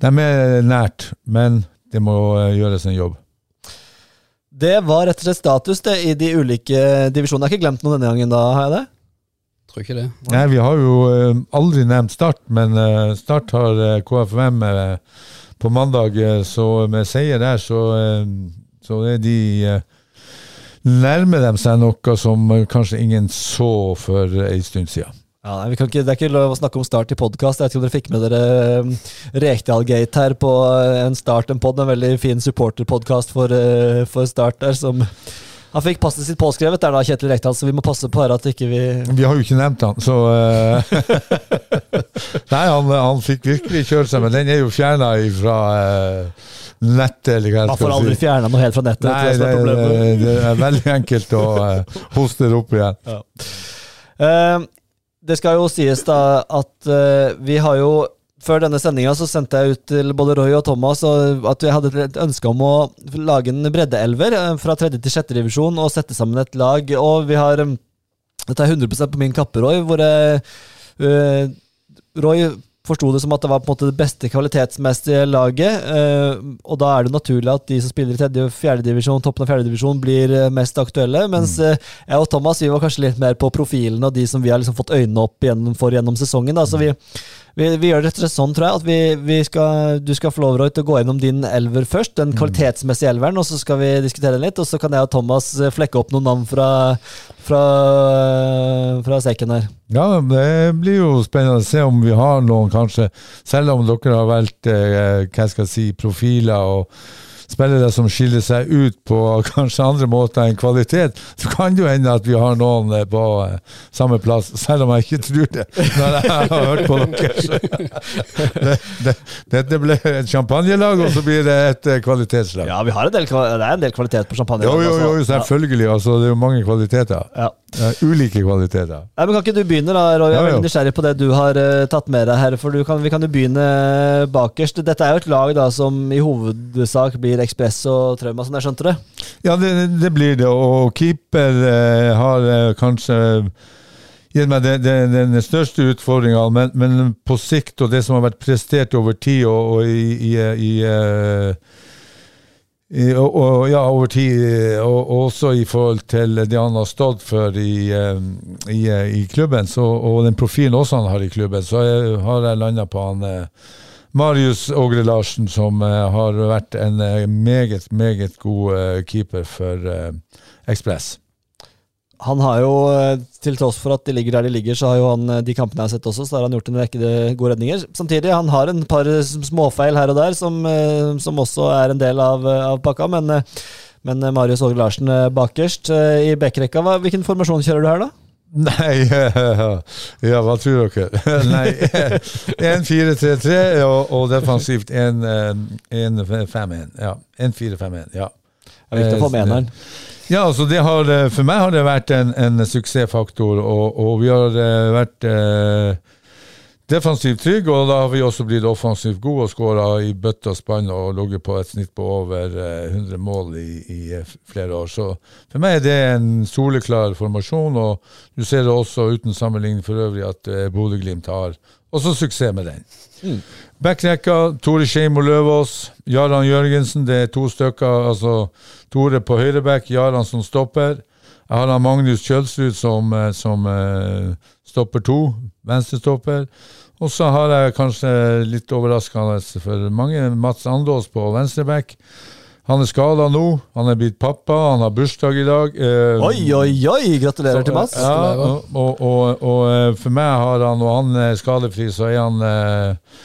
Speaker 3: de er nært, men det må gjøres en jobb.
Speaker 5: Det var rett og slett status det i de ulike divisjonene. Jeg har ikke glemt noe denne gangen, da, har jeg det?
Speaker 6: Tror ikke det.
Speaker 3: Nei, vi har jo uh, aldri nevnt Start, men uh, Start har uh, KFUM eh, på mandag, så med seier der, så, så er de Nærmer de seg noe som kanskje ingen så for ei stund siden.
Speaker 5: Ja, nei, vi kan ikke, Det er ikke lov å snakke om Start i podkast. Jeg vet ikke om dere fikk med dere um, Rekdal-gate her på eh, en Start en pod, en veldig fin supporterpodkast for, uh, for Start der, som Han fikk passet sitt påskrevet der da, Kjetil Rekdal, så vi må passe på her at ikke vi
Speaker 3: Vi har jo ikke nevnt han, så uh, Nei, han, han fikk virkelig kjørt seg, men den er jo fjerna fra uh, nettet, eller hva
Speaker 5: Man
Speaker 3: jeg
Speaker 5: får aldri
Speaker 3: si.
Speaker 5: fjerna noe helt fra nettet.
Speaker 3: Nei,
Speaker 5: det,
Speaker 3: det, det, er veldig enkelt å eh, hoste det opp igjen.
Speaker 5: Eh, det skal jo sies da at uh, vi har jo før denne sendinga sendte jeg ut til både Roy og Thomas at vi hadde et ønske om å lage en breddeelver eh, fra tredje til sjette divisjon og sette sammen et lag. Og vi har eh, Dette er 100% på min kappe, Roy. Hvor jeg, eh, Roy forsto det som at det var på en måte det beste kvalitetsmessige laget. eh, og da er det naturlig at de som spiller i tredje og fjerde divisjon, toppen av fjerde divisjon, blir eh, mest aktuelle. Mens eh, jeg og Thomas vi var kanskje litt mer på profilen og de som vi har liksom fått øynene opp for gjennom sesongen. Da. Så vi, vi, vi gjør det rett og slett sånn, tror jeg, at vi, vi skal, du skal få lov Roy, til å gå gjennom din elver først. Den kvalitetsmessige elveren, og så skal vi diskutere den litt. Og så kan jeg og Thomas eh, flekke opp noen navn fra, fra, fra sekken her.
Speaker 3: Ja, det blir jo spennende å se om vi har noen, kanskje, selv om dere har valgt eh, hva skal jeg si, profiler og spillere som skiller seg ut på kanskje andre måter enn kvalitet, så kan det jo hende at vi har noen eh, på eh, samme plass, selv om jeg ikke tror det når jeg har hørt på dere. Det, det, dette ble et champagnelag, og så blir det et eh, kvalitetslag.
Speaker 5: Ja, vi har en del, det er en del kvalitet på champagne.
Speaker 3: Jo, jo, jo,
Speaker 5: altså.
Speaker 3: selvfølgelig. Altså, det er jo mange kvaliteter.
Speaker 5: Ja.
Speaker 3: Ulike kvaliteter.
Speaker 5: Nei, men Kan ikke du begynne, da, Roy? Jeg er
Speaker 3: Ja, ja.
Speaker 5: veldig nysgjerrig på det du har uh, tatt med deg her. For du kan, Vi kan jo begynne bakerst. Dette er jo et lag da som i hovedsak blir Ekspress og Trauma, som jeg skjønte det?
Speaker 3: Ja, det, det blir det. Og keeper eh, har eh, kanskje gitt meg den største utfordringa, men, men på sikt, og det som har vært prestert over tid og, og i, i, i, eh, i og, og, ja, over tid, og, og også i forhold til det han har stått for i, i, i klubben, så, og den profilen også han har i klubben, så jeg, har jeg landa på han Marius Ågre Larsen, som eh, har vært en eh, meget, meget god eh, keeper for Ekspress.
Speaker 5: Han har jo, til tross for at de ligger der de ligger, så har jo han de kampene jeg har sett også, så har han gjort en rekke gode redninger. Samtidig, han har en par småfeil her og der, som, som også er en del av, av pakka. Men, men Marius Åge Larsen bakerst i backrekka, hvilken formasjon kjører du her, da?
Speaker 3: Nei Ja, hva tror dere? Nei, 1-4-3-3 og, og defensivt 1-5-1. Ja, 1-4-5-1. Ja.
Speaker 5: Det er viktig å få med eneren.
Speaker 3: Ja, altså det har, eh, For meg har det vært en, en suksessfaktor, og, og vi har eh, vært eh, defensivt trygg, og da har vi også blitt offensivt gode og skåra i bøtte og spann og ligget på et snitt på over eh, 100 mål i, i eh, flere år. Så for meg er det en soleklar formasjon, og du ser det også uten sammenligning for øvrig at eh, Bodø-Glimt har også suksess med den. Backrekka, Tore Skeimo Løvaas, Jaran Jørgensen. Det er to stykker. altså Tore på høyreback, Jaran som stopper. Jeg har han Magnus Kjølsrud som, eh, som eh, stopper to, venstrestopper. Og så har jeg kanskje litt overraskende for mange Mats Andås på venstreback. Han er skada nå. Han er blitt pappa, han har bursdag i dag. Eh,
Speaker 5: Oi, oi, oi! Gratulerer til Mats.
Speaker 3: ja, og, og, og, og eh, for meg har han, og han er skadefri, så er han eh,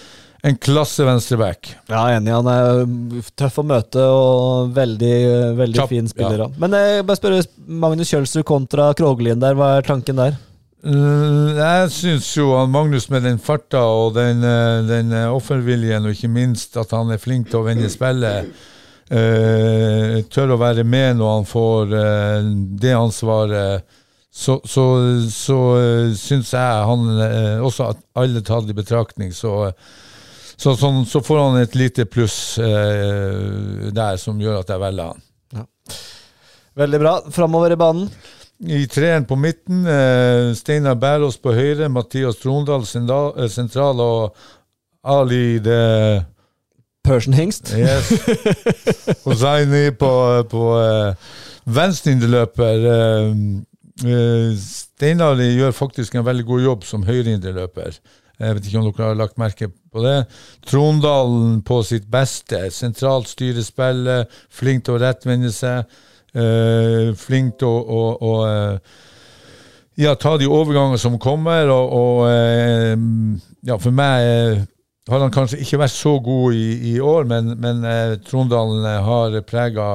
Speaker 3: en klasse venstreback.
Speaker 5: Ja, enig. Han er tøff å møte og veldig, veldig
Speaker 3: Kjapp,
Speaker 5: fin spiller. Ja. Men jeg bare spørre Magnus Kjølsrud kontra Kroglien der. Hva er tanken der?
Speaker 3: Eh, Jeg syns jo han Magnus med den farta og den, eh, den eh, offerviljen, og ikke minst at han er flink til å vende spillet, eh, tør å være med når han får det ansvaret, så, så, så syns jeg han Også at alle tatt i betraktning, så, så, sånn, så får han et lite pluss der som gjør at jeg velger han.
Speaker 5: Veldig bra. Framover i banen.
Speaker 3: I treeren på midten, eh, Steinar Bærås på høyre, Mathias Trondal eh, sentral og Ali the
Speaker 5: Persian Hingst.
Speaker 3: Yes. Hosseini på, på eh, venstreindreløper. Uh, uh, Steinar gjør faktisk en veldig god jobb som høyreindreløper. Jeg vet ikke om dere har lagt merke på det. Trondalen på sitt beste. Sentralt styrespill flink til å rettvende seg. Eh, flink til å, å, å eh, ja, ta de overganger som kommer. Og, og eh, ja, for meg har han kanskje ikke vært så god i, i år, men, men Trondalen har prega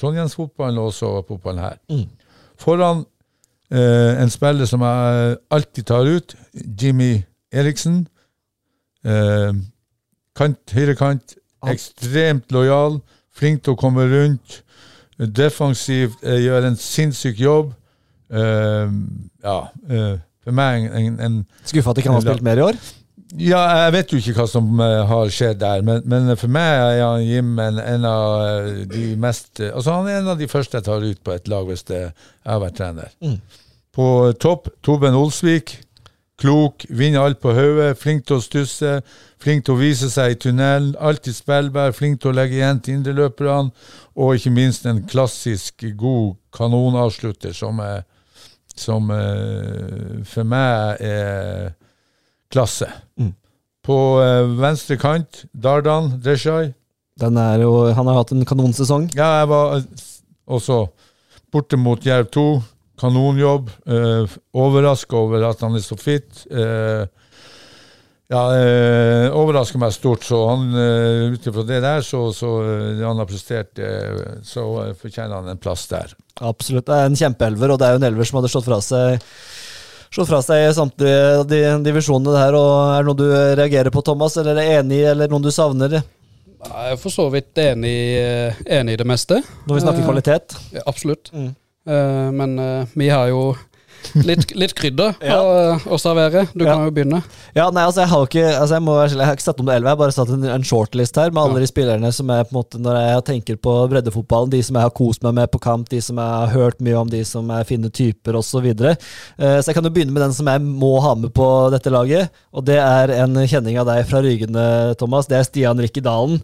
Speaker 3: Trondheimsfotballen og også fotballen her. Foran eh, en spiller som jeg alltid tar ut, Jimmy Eriksen. Eh, kant, høyrekant, ekstremt lojal, flink til å komme rundt. Defensivt eh, gjør en sinnssyk jobb. Eh, ja, eh, for meg en, en,
Speaker 5: Skuffa at ikke han har spilt mer i år.
Speaker 3: ja, jeg vet jo ikke hva som eh, har skjedd der, men, men for meg er han Jim en, en av de mest Altså, han er en av de første jeg tar ut på et lag hvis jeg har vært trener. På topp, Toben Olsvik. Klok, vinner alt på hodet, flink til å stusse, flink til å vise seg i tunnelen, alltid spillbar, flink til å legge igjen til indreløperne, og ikke minst en klassisk god kanonavslutter som, er, som er, for meg er klasse. På eh, venstre kant, Dardan Deshai.
Speaker 5: Den jo, han har hatt en kanonsesong.
Speaker 3: Ja, jeg var også borte mot Jerv 2. Kanonjobb. Eh, Overraska over at han er så fit. Eh, ja, eh, overrasker meg stort. Så han, eh, ut ifra det der, så, så eh, han har prestert, eh, så eh, fortjener han en plass der.
Speaker 5: Absolutt. Det er en kjempeelver, og det er jo en elver som hadde slått fra seg Slått fra seg i samtlige de divisjonene der, og Er det noe du reagerer på, Thomas, eller er enig i, eller noen du savner?
Speaker 6: Jeg er for så vidt enig, eh, enig i det meste.
Speaker 5: Når vi snakker kvalitet.
Speaker 6: Ja, absolutt.
Speaker 5: Mm.
Speaker 6: Eh, men eh, vi har jo litt, litt krydder
Speaker 5: Ja.
Speaker 6: å, å servere. Du
Speaker 5: Ja.
Speaker 6: kan jo begynne.
Speaker 5: Ja, nei, altså jeg har ikke altså jeg, må, jeg har ikke satt om det elleve, jeg har bare satt en, en shortlist her med alle de spillerne som er på en måte Når jeg tenker på breddefotballen, de som jeg har kost meg med på kamp, de som jeg har hørt mye om, de som er fine typer osv. Så, videre. Eh, så jeg kan jo begynne med den som jeg må ha med på dette laget, og det er en kjenning av deg fra Rygene, Thomas. Det er Stian Rikke Dalen.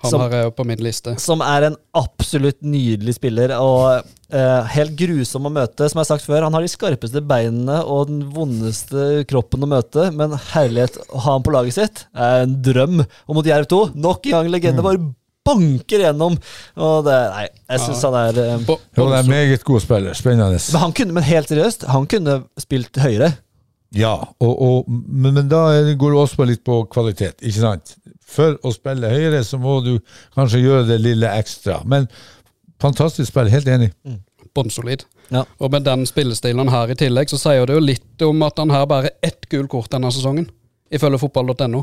Speaker 6: Han
Speaker 5: Som-
Speaker 6: er jo på min liste.
Speaker 5: Som er en absolutt nydelig spiller, og eh, helt grusom å møte. Som jeg har sagt før, han har de skarpeste beinene og den vondeste kroppen å møte, men herlighet å ha han på laget sitt er en drøm. Og mot Jerv 2, nok en gang legende, bare banker gjennom. Og det, nei, jeg syns han er eh,
Speaker 3: Jo, det er meget god spiller. Spennende.
Speaker 5: Men han kunne, men helt seriøst, han kunne spilt høyere.
Speaker 3: Ja, og, og, men, men da går det også litt på kvalitet, ikke sant? For å spille høyere så må du kanskje gjøre det lille ekstra. Men fantastisk spill, helt enig.
Speaker 6: Bånnsolid.
Speaker 5: Ja.
Speaker 6: Og med den spillestilen her i tillegg, så sier det jo litt om at han har bare ett gult kort denne sesongen. Ifølge fotball.no.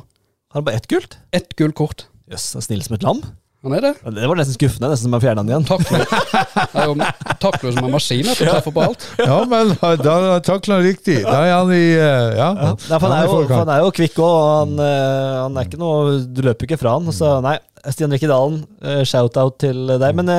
Speaker 5: Har han bare ett gult?
Speaker 6: Ett gult kort.
Speaker 5: Jøss, yes, snill som et lam.
Speaker 6: Han er det.
Speaker 5: Det var nesten skuffende, nesten som jeg fjerna den igjen.
Speaker 6: Takler er jo takler som en maskin etter å treffe på alt.
Speaker 3: Ja, men da takler han riktig. Da er han i eh, Ja,
Speaker 5: Ja, for han,
Speaker 3: han
Speaker 5: er jo, for han er jo kvikk òg, og han, eh, han er ikke noe Du løper ikke fra han. Så nei, Stian Rikke Dalen, eh, shout-out til deg. Men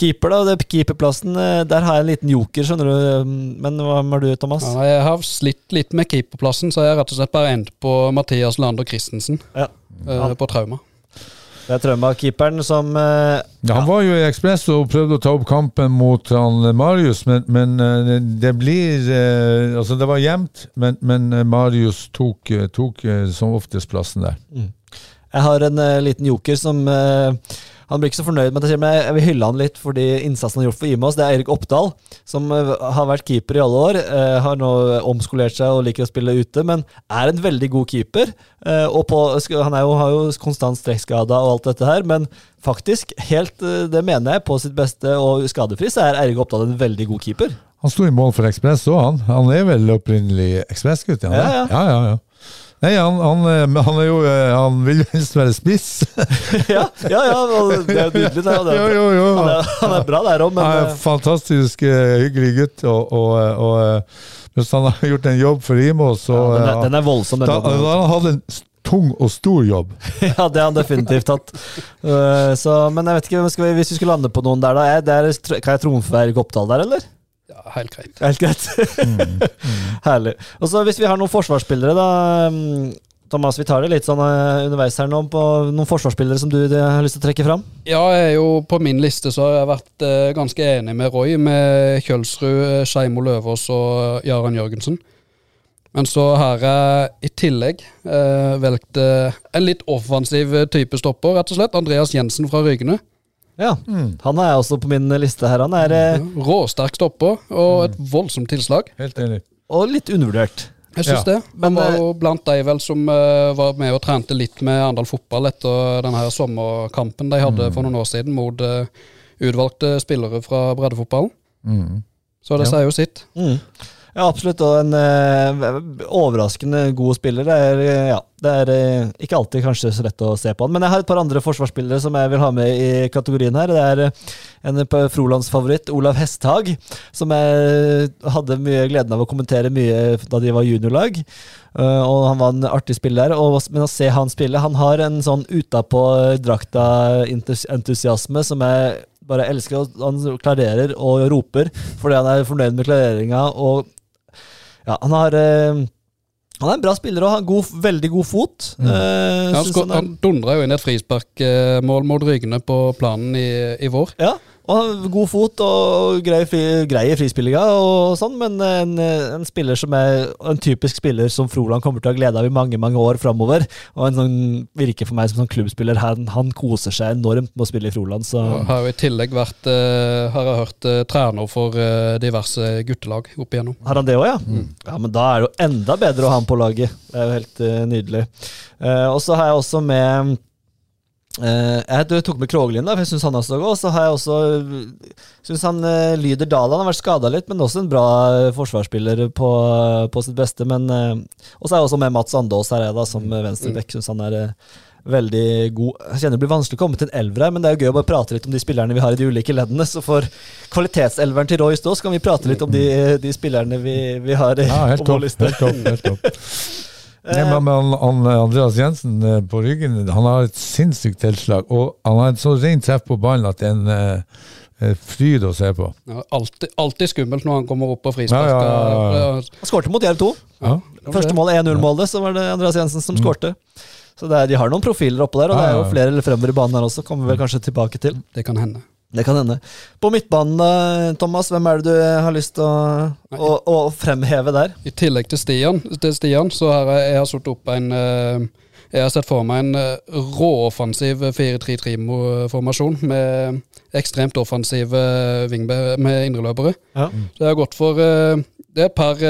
Speaker 5: keeper, da. Keeperplassen, der har jeg en liten joker, skjønner du. Men hva har du, Thomas?
Speaker 6: Ja, jeg har slitt litt med keeperplassen, så jeg har rett og slett bare endt på Mathias Lander Christensen
Speaker 5: Ja.
Speaker 6: på trauma.
Speaker 5: Det er Trøndelag-keeperen som eh,
Speaker 3: Ja, han var jo i Ekspress og prøvde å ta opp kampen mot han eh, Marius, men, men eh, det blir Altså, det var jevnt, men, men Marius tok, tok som oftest plassen der.
Speaker 5: Jeg har en liten joker som Han blir ikke så fornøyd med men jeg, vil hylle han litt fordi innsatsen han har gjort for Imos. Det er Erik Oppdal, som eh, har vært keeper i alle år. eh, har nå omskolert seg og liker å spille ute, men er en veldig god keeper. eh, og på, han jo, har jo konstant strekkskada og alt dette her, men faktisk, helt, det mener jeg, på sitt beste og skadefri, så er Erik Oppdal en veldig god keeper.
Speaker 3: Han sto i mål for Ekspress òg, han. Han er vel opprinnelig Ekspressgutt? Ja,
Speaker 5: Ja, ja.
Speaker 3: ja, ja, ja. Nei, han, han, eh, han er jo eh, Han vil helst være spiss.
Speaker 5: ja, ja, ja, det er jo nydelig. Det, det,
Speaker 3: jo, jo, jo.
Speaker 5: Han, er, han er bra der òg, men
Speaker 3: Han er
Speaker 5: eh,
Speaker 3: fantastisk hyggelig gutt. Og, og, og hvis han har gjort en jobb for Imo, så
Speaker 5: ja, den, er, den er voldsom, den
Speaker 3: da, da
Speaker 5: jobben.
Speaker 3: har han hatt en tung og stor jobb.
Speaker 5: Ja, det har han definitivt hatt. Så, men jeg vet ikke, vi, hvis vi skulle lande på noen der, da er, det er, Kan jeg trumfe Erik Oppdal der, eller?
Speaker 6: Helt greit.
Speaker 5: Helt greit. Herlig. Og så Hvis vi har noen forsvarsspillere, da mm, Thomas, vi tar det litt sånn eh, underveis her nå på noen forsvarsspillere som du eh, har lyst til å trekke fram.
Speaker 6: Ja, jeg er jo på min liste så har jeg vært eh, ganske enig med Roy, med Kjølsrud, Skeimo Løvaas og Jaran Jørgensen. Men så har jeg i tillegg eh, valgt eh, en litt offensiv type stopper, rett og slett. Andreas Jensen fra Rygene.
Speaker 5: Ja, Han er også på min liste her. Han er eh,
Speaker 6: Råsterk stopper og et voldsomt tilslag.
Speaker 3: Helt enig.
Speaker 5: og litt undervurdert.
Speaker 6: Jeg syns
Speaker 3: Ja.
Speaker 6: det.
Speaker 5: Men,
Speaker 6: Han var
Speaker 5: eh,
Speaker 6: jo blant de vel som uh, var med og trente litt med Arendal fotball etter denne her sommerkampen de hadde for noen år siden mot uh, utvalgte spillere fra breddefotballen.
Speaker 3: Mm.
Speaker 6: Så det
Speaker 3: Ja.
Speaker 6: sier jo sitt.
Speaker 5: Mm. Ja, absolutt. Og en eh, overraskende god spiller. Det er, eh, ja, det er eh, ikke alltid kanskje så lett å se på han. Men jeg har et par andre forsvarsspillere som jeg vil ha med i kategorien her. Det er eh, en frolandsfavoritt, Frolands favoritt, Olav Hesthag, som jeg hadde mye gleden av å kommentere mye da de var juniorlag. Uh, og han var en artig spiller. Og, men å se han spille Han har en sånn utapå drakta-entusiasme som jeg bare elsker. Han klarerer og roper fordi han er fornøyd med klareringa. Og ja, han har eh, Han er en bra spiller og har god, veldig god fot.
Speaker 3: Mm.
Speaker 5: Eh,
Speaker 6: Han,
Speaker 5: han
Speaker 6: han dundra jo inn et frisparkmål mot Rygne på planen i, i vår.
Speaker 5: Ja, og god fot og greie, fri, greie frispillinga og sånn, men en, en spiller som er en typisk spiller som Froland kommer til å ha glede av i mange mange år framover. Og en sånn, virker for meg som sånn klubbspiller. Han, han koser seg enormt med å spille i Froland. Så
Speaker 6: Ja, Har jo i tillegg vært, uh, har jeg hørt, uh, trener for uh, diverse guttelag opp igjennom.
Speaker 5: har han det òg, ja? Ja, men da er det jo enda bedre å ha han på laget. Det er jo helt nydelig. Eh, og så har jeg også med Jeg tok med Krogelin, da, for jeg syns han er så god. Så har jeg også Syns han uh, Lyder Dalan han har vært skada litt, men også en bra eh, forsvarsspiller på, på sitt beste. Men eh, Og så er jeg også med Mats Andås her, jeg, da, som uh, venstreback. Syns han er eh, veldig god. Jeg kjenner det blir vanskelig å komme til en elver her, men det er jo gøy å bare prate litt om de spillerne vi har i de ulike leddene. Så for kvalitetselveren til Roy Stå, så kan vi prate litt om de, de spillerne vi, vi har i
Speaker 3: Ja, helt topp. Helt topp, helt topp. Nei, men, men han, Andreas Jensen eh, på ryggen Han har et sinnssykt tilslag. Og han har et så rent treff på ballen at det er en eh, eh, fryd å se på.
Speaker 6: Ja, alltid, alltid skummelt når han kommer opp på frispark.
Speaker 3: Ja, ja, ja,
Speaker 6: Ja,
Speaker 5: Han skårte mot Jerv 2.
Speaker 3: Ja.
Speaker 5: Første mål 1-0-målet, så var det Andreas Jensen som skårte. Så det er, de har noen profiler oppå der, og det er jo flere eller fremover i banen her også. Kommer vi vel kanskje tilbake til.
Speaker 6: Det kan hende.
Speaker 5: Det kan hende. På midtbanen, Thomas, hvem er det du har lyst til å, å, å fremheve der?
Speaker 6: I tillegg til Stian, til Stian så har jeg, jeg har satt opp en eh, Jeg har sett for meg en eh, råoffensiv 4-3-3-formasjon med ekstremt offensive wingbe- med indreløpere.
Speaker 5: Ja.
Speaker 6: Så jeg har gått for eh, Det er et par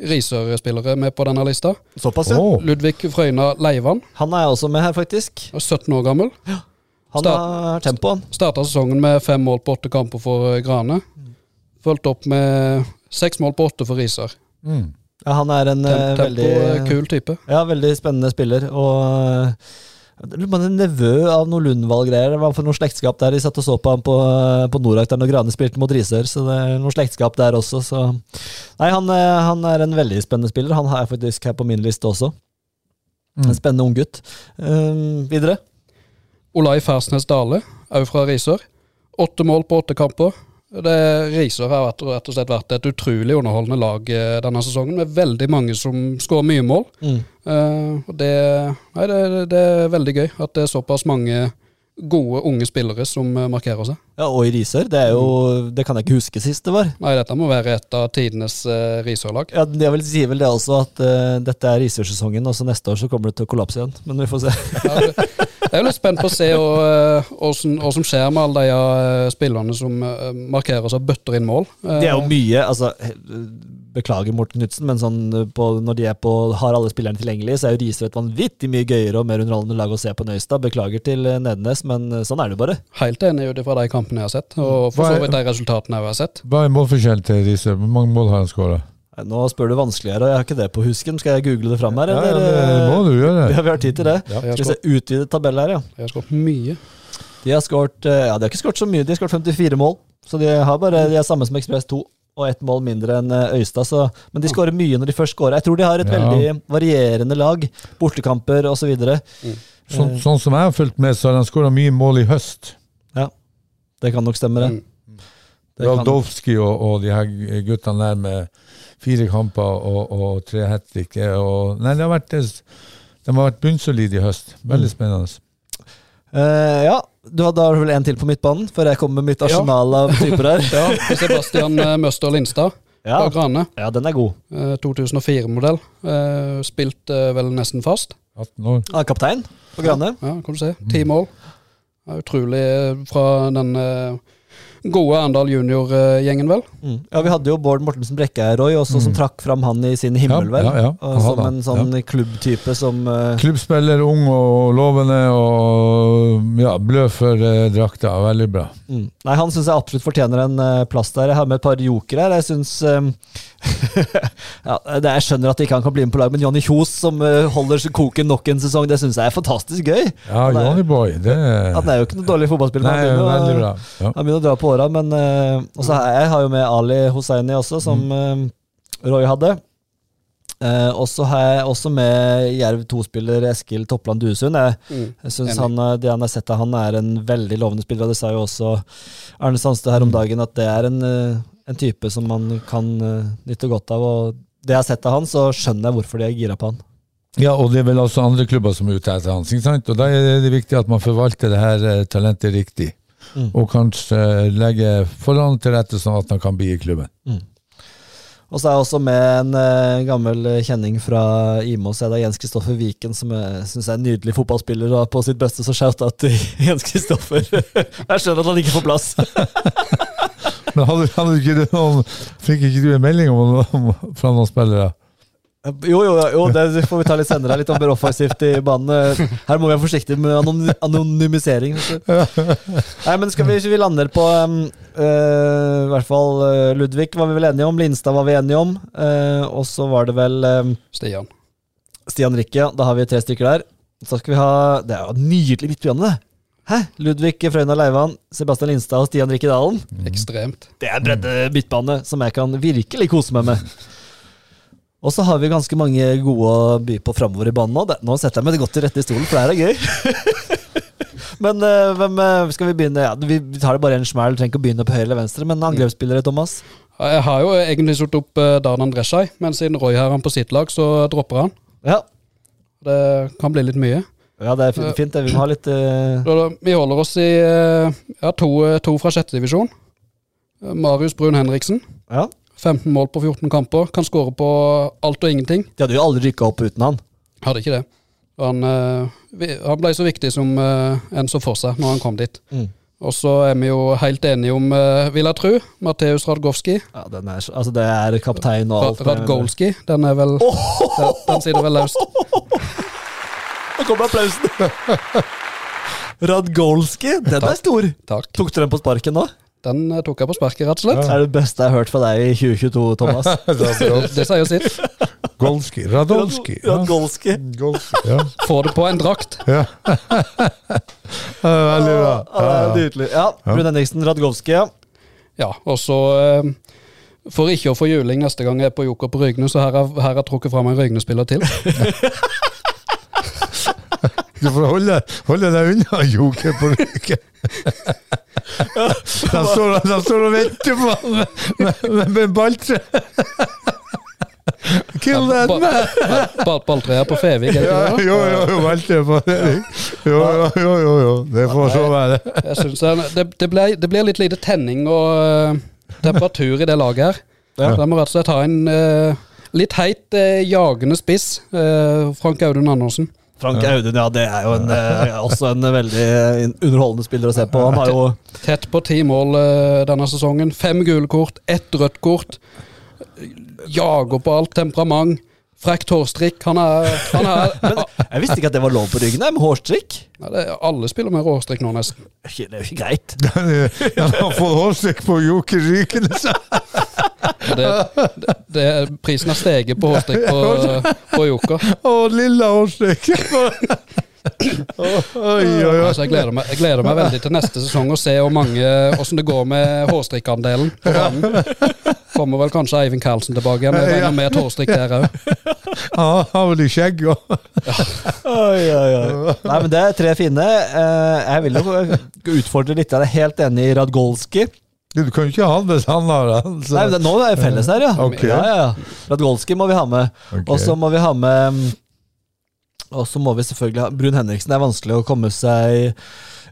Speaker 6: Risør-spillere med på denne lista.
Speaker 5: Såpass, ja.
Speaker 3: Oh.
Speaker 6: Ludvig Frøyna Leivan,
Speaker 5: Han er også med her, faktisk.
Speaker 6: er 17 år gammel.
Speaker 5: Han har tempoen.
Speaker 6: Starta sesongen med fem mål på åtte kamper for eh, Grane. Fulgt opp med seks mål på åtte for Risør.
Speaker 3: mm.
Speaker 5: Ja, han er en eh,
Speaker 6: Tempo,
Speaker 5: veldig
Speaker 6: eh, kul type.
Speaker 5: Ja, veldig spennende spiller. Og en er nevø av noe Lundvall-greier. Det var for noe slektskap der. De satt og så på han på, på Norak der når Grane spilte mot Risør, så det er noe slektskap der også. Så. Nei, han, han er en veldig spennende spiller. Han har jeg faktisk her på min liste også. En spennende unggutt. Um, videre.
Speaker 6: Olai Fersnes Dale, òg fra Risør. Åtte mål på åtte kamper. Det Risør har vært, rett og slett vært et utrolig underholdende lag eh, denne sesongen, med veldig mange som skårer mye mål.
Speaker 5: Mm.
Speaker 6: Eh, det, nei, det, det er veldig gøy at det er såpass mange gode, unge spillere som eh, markerer seg.
Speaker 5: Ja, og i Risør. Det er jo Det kan jeg ikke huske sist det var.
Speaker 6: Nei, dette må være et av tidenes uh, Risør-lag.
Speaker 5: Ja, Det vil si vel det også, at uh, dette er Risør-sesongen, og så neste år så kommer det til å kollapse igjen. Men vi får se.
Speaker 6: Ja, det- jeg er jo litt spent på å se hva, eh, som skjer med alle de eh, spillerne som eh, markerer seg og bøtter inn mål.
Speaker 5: Det er jo mye altså, Beklager, Morten Knutsen, men sånn på, når de er på, har alle spillerne tilgjengelig, så er jo Risør et vanvittig mye gøyere og mer underholdende lag å se på Nøystad. Beklager til Nednes, men sånn er det bare.
Speaker 6: Helt enig ut ifra de kampene jeg har sett, og for
Speaker 3: Hva
Speaker 6: så vidt de resultatene jeg har sett.
Speaker 3: Hva er målforskjellen til Riise? Hvor mange mål har han skåra?
Speaker 5: Nå spør du vanskeligere, og jeg har ikke det på husken. Skal jeg google det fram her?
Speaker 3: Ja, ja, det må du gjøre.
Speaker 5: Ja, vi har tid til det.
Speaker 6: Ja,
Speaker 5: Skal vi se, utvidet tabell her, ja.
Speaker 6: Jeg har skåret mye.
Speaker 5: De har skåret eh, Ja, de har ikke skåret så mye. De har skåret 54 mål. Så de har bare De er samme som Ekspress 2, og ett mål mindre enn eh, Øystad. Så, men de skårer mye når de først skårer. Jeg tror de har et
Speaker 3: Ja.
Speaker 5: veldig varierende lag. Bortekamper osv.
Speaker 3: Sånn, sånn som jeg har fulgt med, så har de skåra mye mål i høst.
Speaker 5: Ja, Det kan nok stemme, det.
Speaker 6: Mm.
Speaker 3: Radowski og, og de her guttene der med fire kamper og, og tre hat trick. Nei, det har vært, de har vært bunnsolide i høst. Veldig
Speaker 5: Mm.
Speaker 3: spennende.
Speaker 5: Eh, ja, du hadde vel en til på midtbanen, før jeg kommer med mitt
Speaker 6: Ja.
Speaker 5: arsenal av typer her.
Speaker 6: Ja, Sebastian eh, Møster Lindstad
Speaker 5: Ja, ja den er god.
Speaker 6: eh, 2004-modell. Eh, Spilt vel nesten fast.
Speaker 3: 18 år.
Speaker 5: Ah, kaptein på Grane.
Speaker 6: Ja, kan du se. Ti mål. Utrolig fra den gode Arendal junior-gjengen, vel.
Speaker 5: Mm. Ja, Vi hadde jo Bård Mortensen Brekke her, Roy, også, som trakk fram han i sin himmel, vel.
Speaker 3: ja, ja.
Speaker 5: ja.
Speaker 3: Han
Speaker 5: som en sånn klubbtype som uh...
Speaker 3: Klubbspiller, ung og lovende, og ja, blød for eh, drakta. Veldig bra.
Speaker 5: mm. Nei, han syns jeg absolutt fortjener en uh, plass der. Jeg har med et par jokere her. Jeg syns ja, det, Jeg skjønner at ikke han kan bli med på lag, men Johnny Kjos, som holder koken nok en sesong, det syns jeg er fantastisk gøy.
Speaker 3: Ja, Johnny Boy, det
Speaker 5: Han er jo ikke noe dårlig fotballspiller.
Speaker 3: Nei. Ja.
Speaker 5: Han begynner å dra på åra, men uh, også har jeg har jo med Ali Hosseini også, som
Speaker 3: Mm.
Speaker 5: eh, Roy hadde. Uh, og så har jeg også med Jerv 2-spiller Eskil Toppland Duesund. Jeg,
Speaker 6: Mm.
Speaker 5: jeg synes han, eh, Det han har sett av han, er en veldig lovende spiller, og det sa jo også Arne Sandstø her om
Speaker 3: Mm.
Speaker 5: dagen, at det er en, eh, en type som man kan eh, nytte godt av. Og det jeg har sett av han, så skjønner jeg hvorfor de er gira på han.
Speaker 3: Ja, og det er vel også andre klubber som er ute etter hans, ikke sant? Og da er det viktig at man forvalter det her eh, talentet riktig.
Speaker 5: Mm.
Speaker 3: Og kanskje eh, legge forholdene til rette sånn at han kan bli i klubben.
Speaker 5: Og så er jeg også med en eh, gammel eh, kjenning fra Imo, så er det Jens Kristoffer Viken, som jeg syns er en nydelig fotballspiller og på sitt beste, så shout-out til Jens Kristoffer. jeg skjønner at han ikke får plass.
Speaker 3: Men hadde, hadde ikke du noen, fikk ikke du en melding om, om, fra noen spillere?
Speaker 5: Jo, jo, jo, det får vi ta litt senere. Litt mer offensivt i banen. Her må vi være forsiktige med anon anonymisering. Nei, men skal vi, vi lander på um, uh, I hvert fall uh, Ludvig var vi vel enige om. Lindstad var vi enige om. Uh, og så var det vel um,
Speaker 6: Stian.
Speaker 5: Stian Rikke. Da har vi tre stykker der. Så skal vi ha Det er jo nydelig midtbane, det. Hæ? Ludvig Frøyna Leivan, Sebastian Lindstad og Stian Rikke Dalen.
Speaker 6: Ekstremt.
Speaker 5: Det er en bredde midtbane som jeg kan virkelig kose meg med. Og så har vi ganske mange gode å by på framover i banen nå. Nå setter jeg meg godt til rette i stolen, for det her er gøy. Men eh, hvem eh, skal vi begynne? Ja, vi tar det bare en smell, trenger ikke å begynne på høyre eller venstre. Men angrepsspillere, Thomas?
Speaker 6: Jeg har jo egentlig satt opp uh, Dan Andresjaj, men siden Roy har han på sitt lag, så dropper han.
Speaker 5: Ja,
Speaker 6: Det kan bli litt mye.
Speaker 5: ja det er fint. fint det. Vi må ha litt eh,
Speaker 6: da, vi holder oss i eh, ja, to, eh, to fra sjette divisjon. Eh, Marius Brun Henriksen.
Speaker 5: Ja.
Speaker 6: 15 mål på 14 kamper. Kan skåre på alt og ingenting.
Speaker 5: De hadde jo aldri rykka opp uten han.
Speaker 6: Hadde ikke det. Han, eh, han ble så viktig som eh, en så for seg når han kom dit.
Speaker 5: Mm.
Speaker 6: Og så er vi jo helt enige om, uh, vil jeg tro, Mateus Radgowski.
Speaker 5: Ja, den er, altså det er kaptein og alt.
Speaker 6: Rad Radgolski. Den er vel den, den sitter vel løst.
Speaker 5: Nå kommer applausen! Radgolski, den er stor!
Speaker 6: Takk.
Speaker 5: Tok du den på sparken nå?
Speaker 6: Den eh, tok jeg på sparket, rett og slett.
Speaker 5: Det er det beste jeg har hørt fra deg i 2022, Thomas.
Speaker 6: Det, det sier sitt.
Speaker 3: Golski, Radolski. Ja.
Speaker 5: Radgolski.
Speaker 3: Golski, ja.
Speaker 6: Få det på en drakt.
Speaker 3: ja. Ja, Veldig bra.
Speaker 5: Ja, det er nydelig. Ja, Brun Henriksen, Radgolski, ja.
Speaker 6: Ja, og så eh, For ikke å få juling neste gang jeg er på Joker på Rygne, så her har jeg trukket fram en Rygne-spiller til.
Speaker 3: Du får holde, holde deg unna joker på ryggen. De står, de står og venter på ham med, med, med, balltre. Kill that man!
Speaker 6: Ball- Balltreer på Fevik, er det
Speaker 3: Ja,
Speaker 6: ikke det?
Speaker 3: jo, jo, jo, balltre på Fevik. Jo, jo, jo, jo. Det får så være.
Speaker 6: Jeg synes det, det, blir, det blir litt lite tenning og eh, temperatur i det laget her.
Speaker 5: Ja.
Speaker 6: Da må rett og slett ha en eh, litt heit eh, jagende spiss. Frank Audun Andersen.
Speaker 5: Frank Audun, ja, det er jo en, eh, også en veldig underholdende spiller å se på. Han har jo
Speaker 6: Tett på ti mål eh, denne sesongen. Fem gule kort, ett rødt kort. Jager på alt. Temperament. Frekt hårstrikk. Han er, han er
Speaker 5: Jeg visste ikke at det var lov på ryggen, med hårstrikk.
Speaker 6: ja, det, Alle spiller med hårstrikk nå, nesten.
Speaker 5: Det er jo ikke greit.
Speaker 3: Han har fått hårstrikk på joker rykende, så.
Speaker 6: Det, det, det, prisen har steget på hårstrikk på, på Joker.
Speaker 3: Å, lilla årstrykk! oi, oi, oi.
Speaker 6: Altså, jeg, gleder meg, jeg gleder meg veldig til neste sesong og se åssen det går med hårstrikkandelen på banen. Kommer vel kanskje Eivind Karlsen tilbake igjen. med med et hårstrikk der òg.
Speaker 3: Ja, har vel i skjegg òg.
Speaker 5: Oi, oi, oi. Nei, men det er tre fine. Eh, Jeg vil jo utfordre litt. Jeg er helt enig i Radgolski.
Speaker 3: Du kan jo ikke ha han hvis han har han. så-
Speaker 5: Nei, men Nå er vi felles her, ja.
Speaker 3: Okay.
Speaker 5: ja, ja, ja. Radgolski må vi ha med.
Speaker 3: Okay.
Speaker 5: Og så må vi ha med mm, Og så må vi selvfølgelig ha Brun Henriksen. Det er vanskelig å komme seg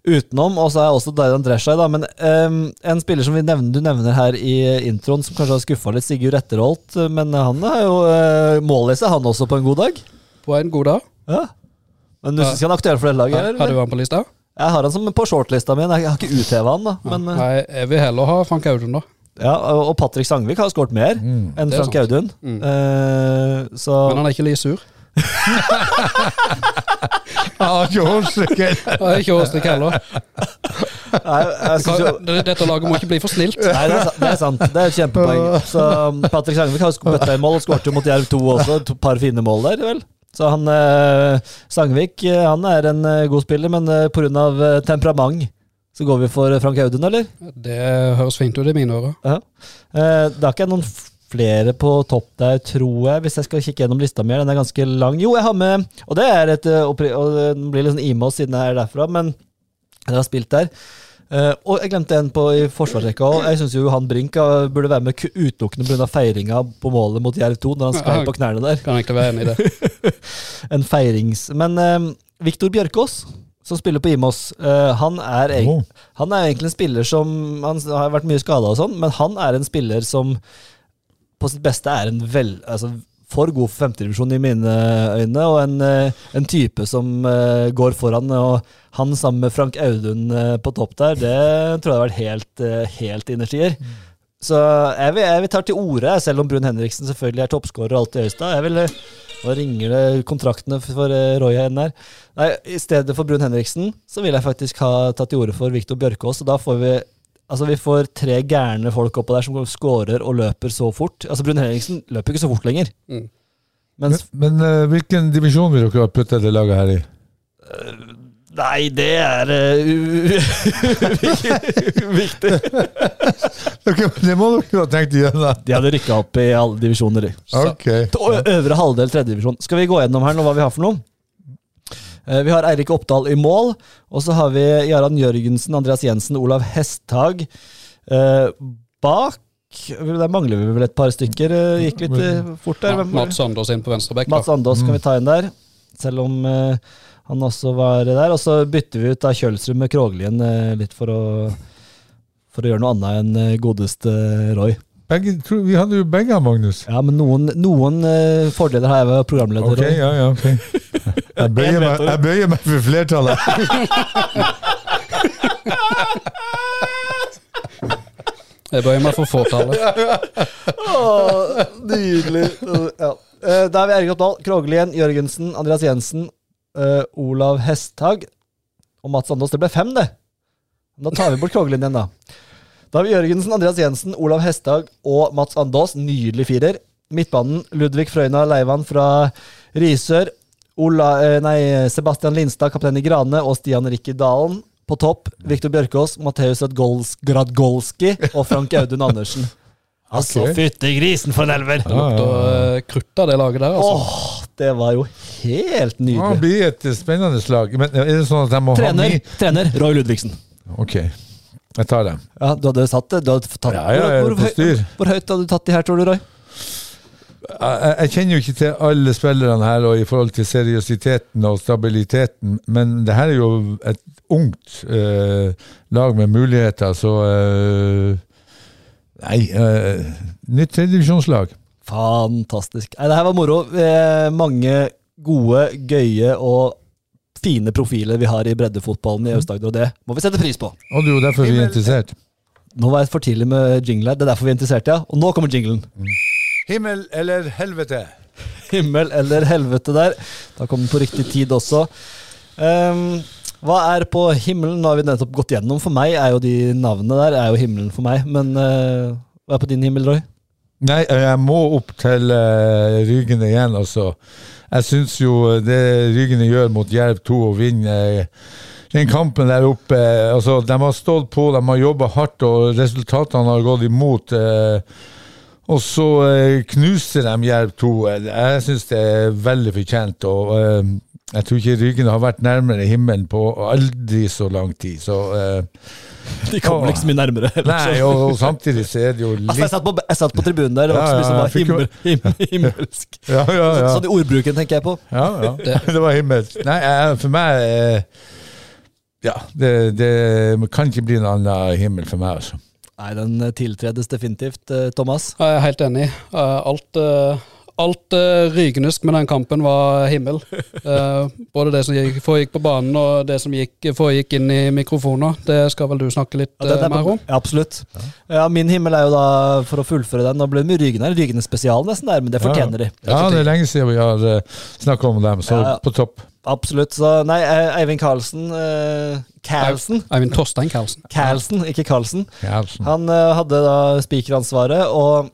Speaker 5: utenom. Og så er også Daidan Dreshai, da. Men um, en spiller som vi nevner, du nevner her i introen, som kanskje har skuffa litt, Sigurd Etterholt. Men han har jo uh, mål i seg, han også, på en god dag.
Speaker 6: På en god dag.
Speaker 5: Ja. Men du syns ikke han er aktuell for det laget?
Speaker 6: Har
Speaker 5: har
Speaker 6: du han på lista?
Speaker 5: Jeg har han som på shortlista mi. Jeg har ikke utheva han, da. Men, eh,
Speaker 6: Nei, jeg vil heller ha Frank Audun, da.
Speaker 5: ja, og Patrick Sangvik har skåret mer enn
Speaker 6: er
Speaker 5: Frank
Speaker 6: sant.
Speaker 5: Audun.
Speaker 6: Mm.
Speaker 5: Uh, så
Speaker 6: Men han er ikke like sur.
Speaker 3: Han har ikke
Speaker 6: hårstrikk heller.
Speaker 5: Nei, jo
Speaker 6: Dette laget må ikke bli for snilt.
Speaker 5: Nei, det er, det er sant. Det er et kjempepoeng. Så um, Patrick Sangvik har bøtta i mål og skåret jo mot Jerv 2 også. Et par fine mål der, vel. Så han eh, Sangvik eh, han er en eh, god spiller, men pga. Temperament så går vi for Frank Audun, eller?
Speaker 6: Det høres fint ut i mine ører.
Speaker 5: Ja. Eh, det er ikke noen flere på topp der, tror jeg, hvis jeg skal kikke gjennom lista mi. Den er ganske lang. Jo, jeg har med Og det er et Og det blir litt sånn Imos siden jeg er derfra, men jeg har spilt der. Eh, og jeg glemte en på i forsvarsrekka òg. Jeg syns jo Johan Brink burde være med utelukkende pga. feiringa på målet mot Jerv 2, når han sklei på knærne der.
Speaker 6: Kan egentlig være enig i det.
Speaker 5: En feirings... Men uh, Viktor Bjørkås, som spiller på Imos, uh, han, er, en,
Speaker 3: Oh.
Speaker 5: han er egentlig en spiller som Han har vært mye skada og sånn, men han er en spiller som på sitt beste er en vel... Altså, for god for femtedivisjon i mine øyne, og en, eh, en type som eh, går foran. Og han sammen med Frank Audun eh, på topp der, det tror jeg har vært helt, helt innertier. Så jeg vil, jeg vil ta til orde, selv om Brun Henriksen selvfølgelig er toppskårer og alt i Øystad. Jeg vil, Nå ringer det kontraktene for Roya Roy igjen her. Nei, I stedet for Brun Henriksen, så vil jeg faktisk ha tatt til orde for Viktor Bjørkås. Og da får vi Altså Vi får tre gærne folk oppå der som scorer og løper så fort. Altså Brun Henriksen løper ikke så fort lenger.
Speaker 6: Mm.
Speaker 3: Men,
Speaker 5: Mens
Speaker 3: men eh, hvilken divisjon vil dere putte det laget her i?
Speaker 5: Nei, det er uh, viktig.
Speaker 3: okay, det må dere ha tenkt igjennom.
Speaker 5: De hadde rykka opp i alle divisjoner. de.
Speaker 3: Ok.
Speaker 5: Til øvre halvdel tredjedivisjon. Skal vi gå gjennom her nå hva vi har for noe? Eh, Vi har Eirik Oppdal i mål, og så har vi Jaran Jørgensen, Andreas Jensen, Olav Hesthag. Eh, bak Der mangler vi vel et par stykker. eh, Gikk litt fort der.
Speaker 6: Ja,
Speaker 5: Hvem?
Speaker 6: Mats Andås inn på venstrebekk.
Speaker 5: Mats Andås kan vi ta inn der, selv om han også var der. Og så bytter vi ut da Kjølsrud med Kroglien litt for å, for å gjøre noe annet enn godeste Roy.
Speaker 3: Begge, vi hadde jo begge, Magnus.
Speaker 5: Ja, men noen, noen fordeler har jeg ved programleder.
Speaker 3: Ok, ja, ja, ok. Jeg bøyer meg, jeg bøyer meg for flertallet.
Speaker 6: Jeg bøyer meg for fåtallet.
Speaker 5: Åh, nydelig. Ja. Eh, Da har vi Erik Oppdal, Krogelien, Jørgensen, Andreas Jensen, eh, Olav Hesthag og Mats Andås. Det ble fem, det. Da tar vi bort Krogelien igjen, da. Da har vi Jørgensen, Andreas Jensen, Olav Hesthag og Mats Andås. Nydelig firer. Midtbanen Ludvig Frøyna Leivan fra Risør. Ola, eh, nei, Sebastian Lindstad, kaptein i Grane, og Stian Rikke Dalen. På topp Viktor Bjørkås, Matheus Radgols- Gradgolski og Frank Audun Andersen. Altså,
Speaker 3: okay.
Speaker 5: fytti grisen for en elver!
Speaker 6: Det lukta uh, krutt av det laget der, altså.
Speaker 5: Åh, det var jo helt nydelig Det
Speaker 3: blir et spennende slag. Men er det sånn at jeg må ha
Speaker 5: Trener,
Speaker 3: mi
Speaker 5: trener Roy Ludvigsen.
Speaker 3: Ok, jeg tar det.
Speaker 5: Ja, du hadde satt det? Du hadde tatt,
Speaker 3: Ja, ja, ja,
Speaker 5: hvor,
Speaker 3: på
Speaker 5: hvor,
Speaker 3: styr.
Speaker 5: høy- hvor høyt hadde du tatt de her, tror du, Roy?
Speaker 3: Jeg, jeg kjenner jo ikke til alle spillerne her og i forhold til seriøsiteten og stabiliteten, men det her er jo et ungt eh, lag med muligheter, så eh, Nei, eh, nytt tredjedivisjonslag.
Speaker 5: Fantastisk. Nei, det her var moro. Eh, mange gode, gøye og fine profiler vi har i breddefotballen i Aust-Agder, og det må vi sette pris på.
Speaker 3: Og det er jo derfor vi er interessert.
Speaker 5: Nå var jeg for tidlig med jingle her, det er derfor vi er interessert, ja. Og nå kommer jinglen.
Speaker 3: Himmel eller helvete?
Speaker 5: Himmel eller helvete der. Da kom den på riktig tid også. Um, hva er på himmelen? Nå har vi nettopp gått gjennom. For meg er jo de navnene der er jo himmelen for meg. Men uh, hva er på din himmel, Roy?
Speaker 3: Nei, jeg må opp til uh, Rygene igjen, altså. Jeg syns jo det Rygene gjør mot Jerv 2 og vinner eh, den kampen der oppe altså, De har stått på, de har jobba hardt, og resultatene har gått imot. Eh, og så eh, knuser de Jerv 2. Jeg syns det er veldig fortjent. og eh, jeg tror ikke Ryggen har vært nærmere himmelen på aldri så lang tid. Så, eh,
Speaker 5: De kommer liksom mye nærmere.
Speaker 3: nei, og, og samtidig så er det jo
Speaker 5: Altså, jeg
Speaker 3: litt
Speaker 5: satt på, jeg satt på tribunen der, det var
Speaker 3: Ja,
Speaker 5: ikke så mye som
Speaker 3: ja,
Speaker 5: var
Speaker 3: jeg fikk jo-
Speaker 5: himmel, himmel, himmelsk.
Speaker 3: Ja, ja, ja.
Speaker 5: Sånn i ordbruken tenker jeg på.
Speaker 3: Ja, ja. Det var himmelsk. Nei, for meg Ja, det, det kan ikke bli noen annen himmel for meg, altså.
Speaker 5: Nei, den eh, tiltredes definitivt, eh, Thomas.
Speaker 6: Jeg er helt enig. Eh, Alt, alt rygnesk med den kampen var himmel. Eh, Både det som gikk, foregikk på banen og det som gikk, foregikk inn i mikrofoner. Det skal vel du snakke litt
Speaker 5: Ja, på-
Speaker 6: mer om?
Speaker 5: Ja, absolutt. Ja, Min himmel er jo da, for å fullføre den, nå ble det mye Rygen her. Spesial nesten der, men det fortjener de.
Speaker 3: Ja, det er lenge siden vi har snakka om dem, så
Speaker 5: Ja, ja.
Speaker 3: på topp.
Speaker 5: Absolutt. Så nei, Eivind Karlsen eh, Karlsen?
Speaker 6: Eivind Torstein Karlsen.
Speaker 5: Karlsen, ikke Karlsen.
Speaker 3: Karlsen.
Speaker 5: Han eh, hadde da spikeransvaret, og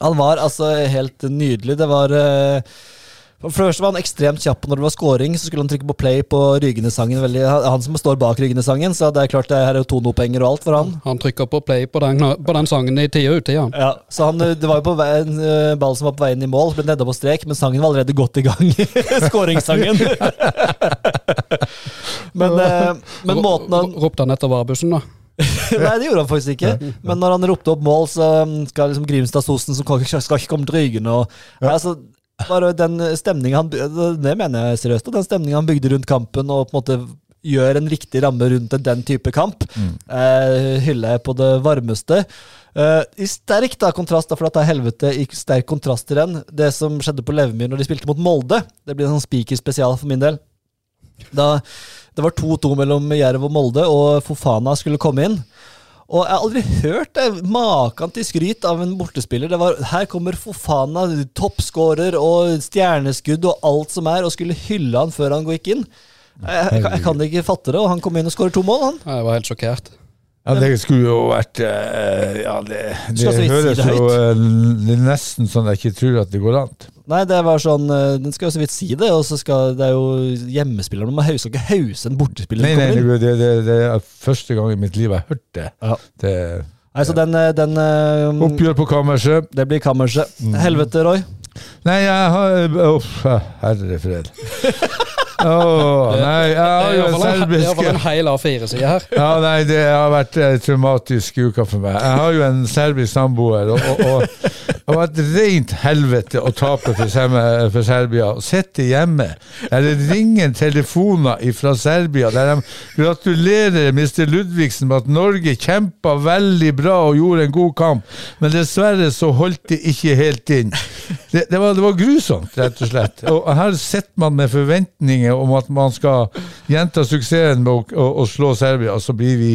Speaker 5: han var altså helt nydelig. Det var eh, for Først var han ekstremt kjapp når det var scoring. Så skulle han trykke på play på Rygene-sangen. Han som står bak Rygene-sangen, så det er klart det her er jo tonopenger og alt for han.
Speaker 6: Han trykker på play på den, på den sangen i tida og utida.
Speaker 5: Ja, så han, det var jo på vei, en eh, ball som var på veien i mål, ble nedda på strek, men sangen var allerede godt i gang. Skåringssangen. men, eh, men måten han
Speaker 6: Ro- Ropte han etter varebussen, da?
Speaker 5: Nei, det gjorde han faktisk ikke. Men når han ropte opp mål, så um, skal liksom Grimstad-Sosen som skal, ikke- komme til og ja. altså, bare den stemninga han Det mener jeg seriøst. Den stemninga han bygde rundt kampen, og på en måte gjør en riktig ramme rundt den type kamp, eh, hyller jeg på det varmeste. Eh, I sterk da, kontrast, da, for dette er helvete i sterk kontrast til den, det som skjedde på Levemyr når de spilte mot Molde. Det blir en sånn spikerspesial for min del. Da det var 2-2 mellom Jerv og Molde, og Fofana skulle komme inn. Og jeg har aldri hørt det maken til skryt av en bortespiller. Det var, her kommer Fofana, toppskårer og stjerneskudd og alt som er, og skulle hylle han før han gikk inn. Jeg, jeg, jeg kan ikke fatte det, og han kom inn og skåret to mål, han.
Speaker 6: Jeg var helt sjokkert.
Speaker 3: Ja, det skulle jo vært eh, Ja, det, det
Speaker 5: så si
Speaker 3: høres
Speaker 5: det
Speaker 3: jo eh, det er nesten sånn jeg ikke tror at det går an.
Speaker 5: Nei, det var sånn eh, Den skal jo så vidt si det, og så skal det er jo hjemmespillere. Man skal ikke hause en bortespiller
Speaker 3: Nei, nei,
Speaker 5: nei,
Speaker 3: det, det, det er første gang i mitt liv jeg har hørt det.
Speaker 5: Ja.
Speaker 3: det
Speaker 5: Nei, så den, eh, den um,
Speaker 3: Oppgjør på kammerset.
Speaker 5: Det blir kammerset.
Speaker 3: Mm.
Speaker 5: Helvete, Roy.
Speaker 3: Nei, jeg har Uff, herre fred. Åh, nei, jeg
Speaker 6: Det
Speaker 3: har
Speaker 6: er iallfall en, hel A4-side her.
Speaker 3: Ja, nei, det har vært en traumatisk uke for meg. Jeg har jo en serbisk samboer, og, og, og det var et rent helvete å tape for, for Serbia. Sitte hjemme der det ringer telefoner fra Serbia der de gratulerer Mr. Ludvigsen med at Norge kjempa veldig bra og gjorde en god kamp, men dessverre så holdt det ikke helt inn. Det, det, var, det var grusomt, rett og slett. Og her sitter man med forventninger om at man skal gjenta suksessen med å, å, å slå Serbia, og så blir vi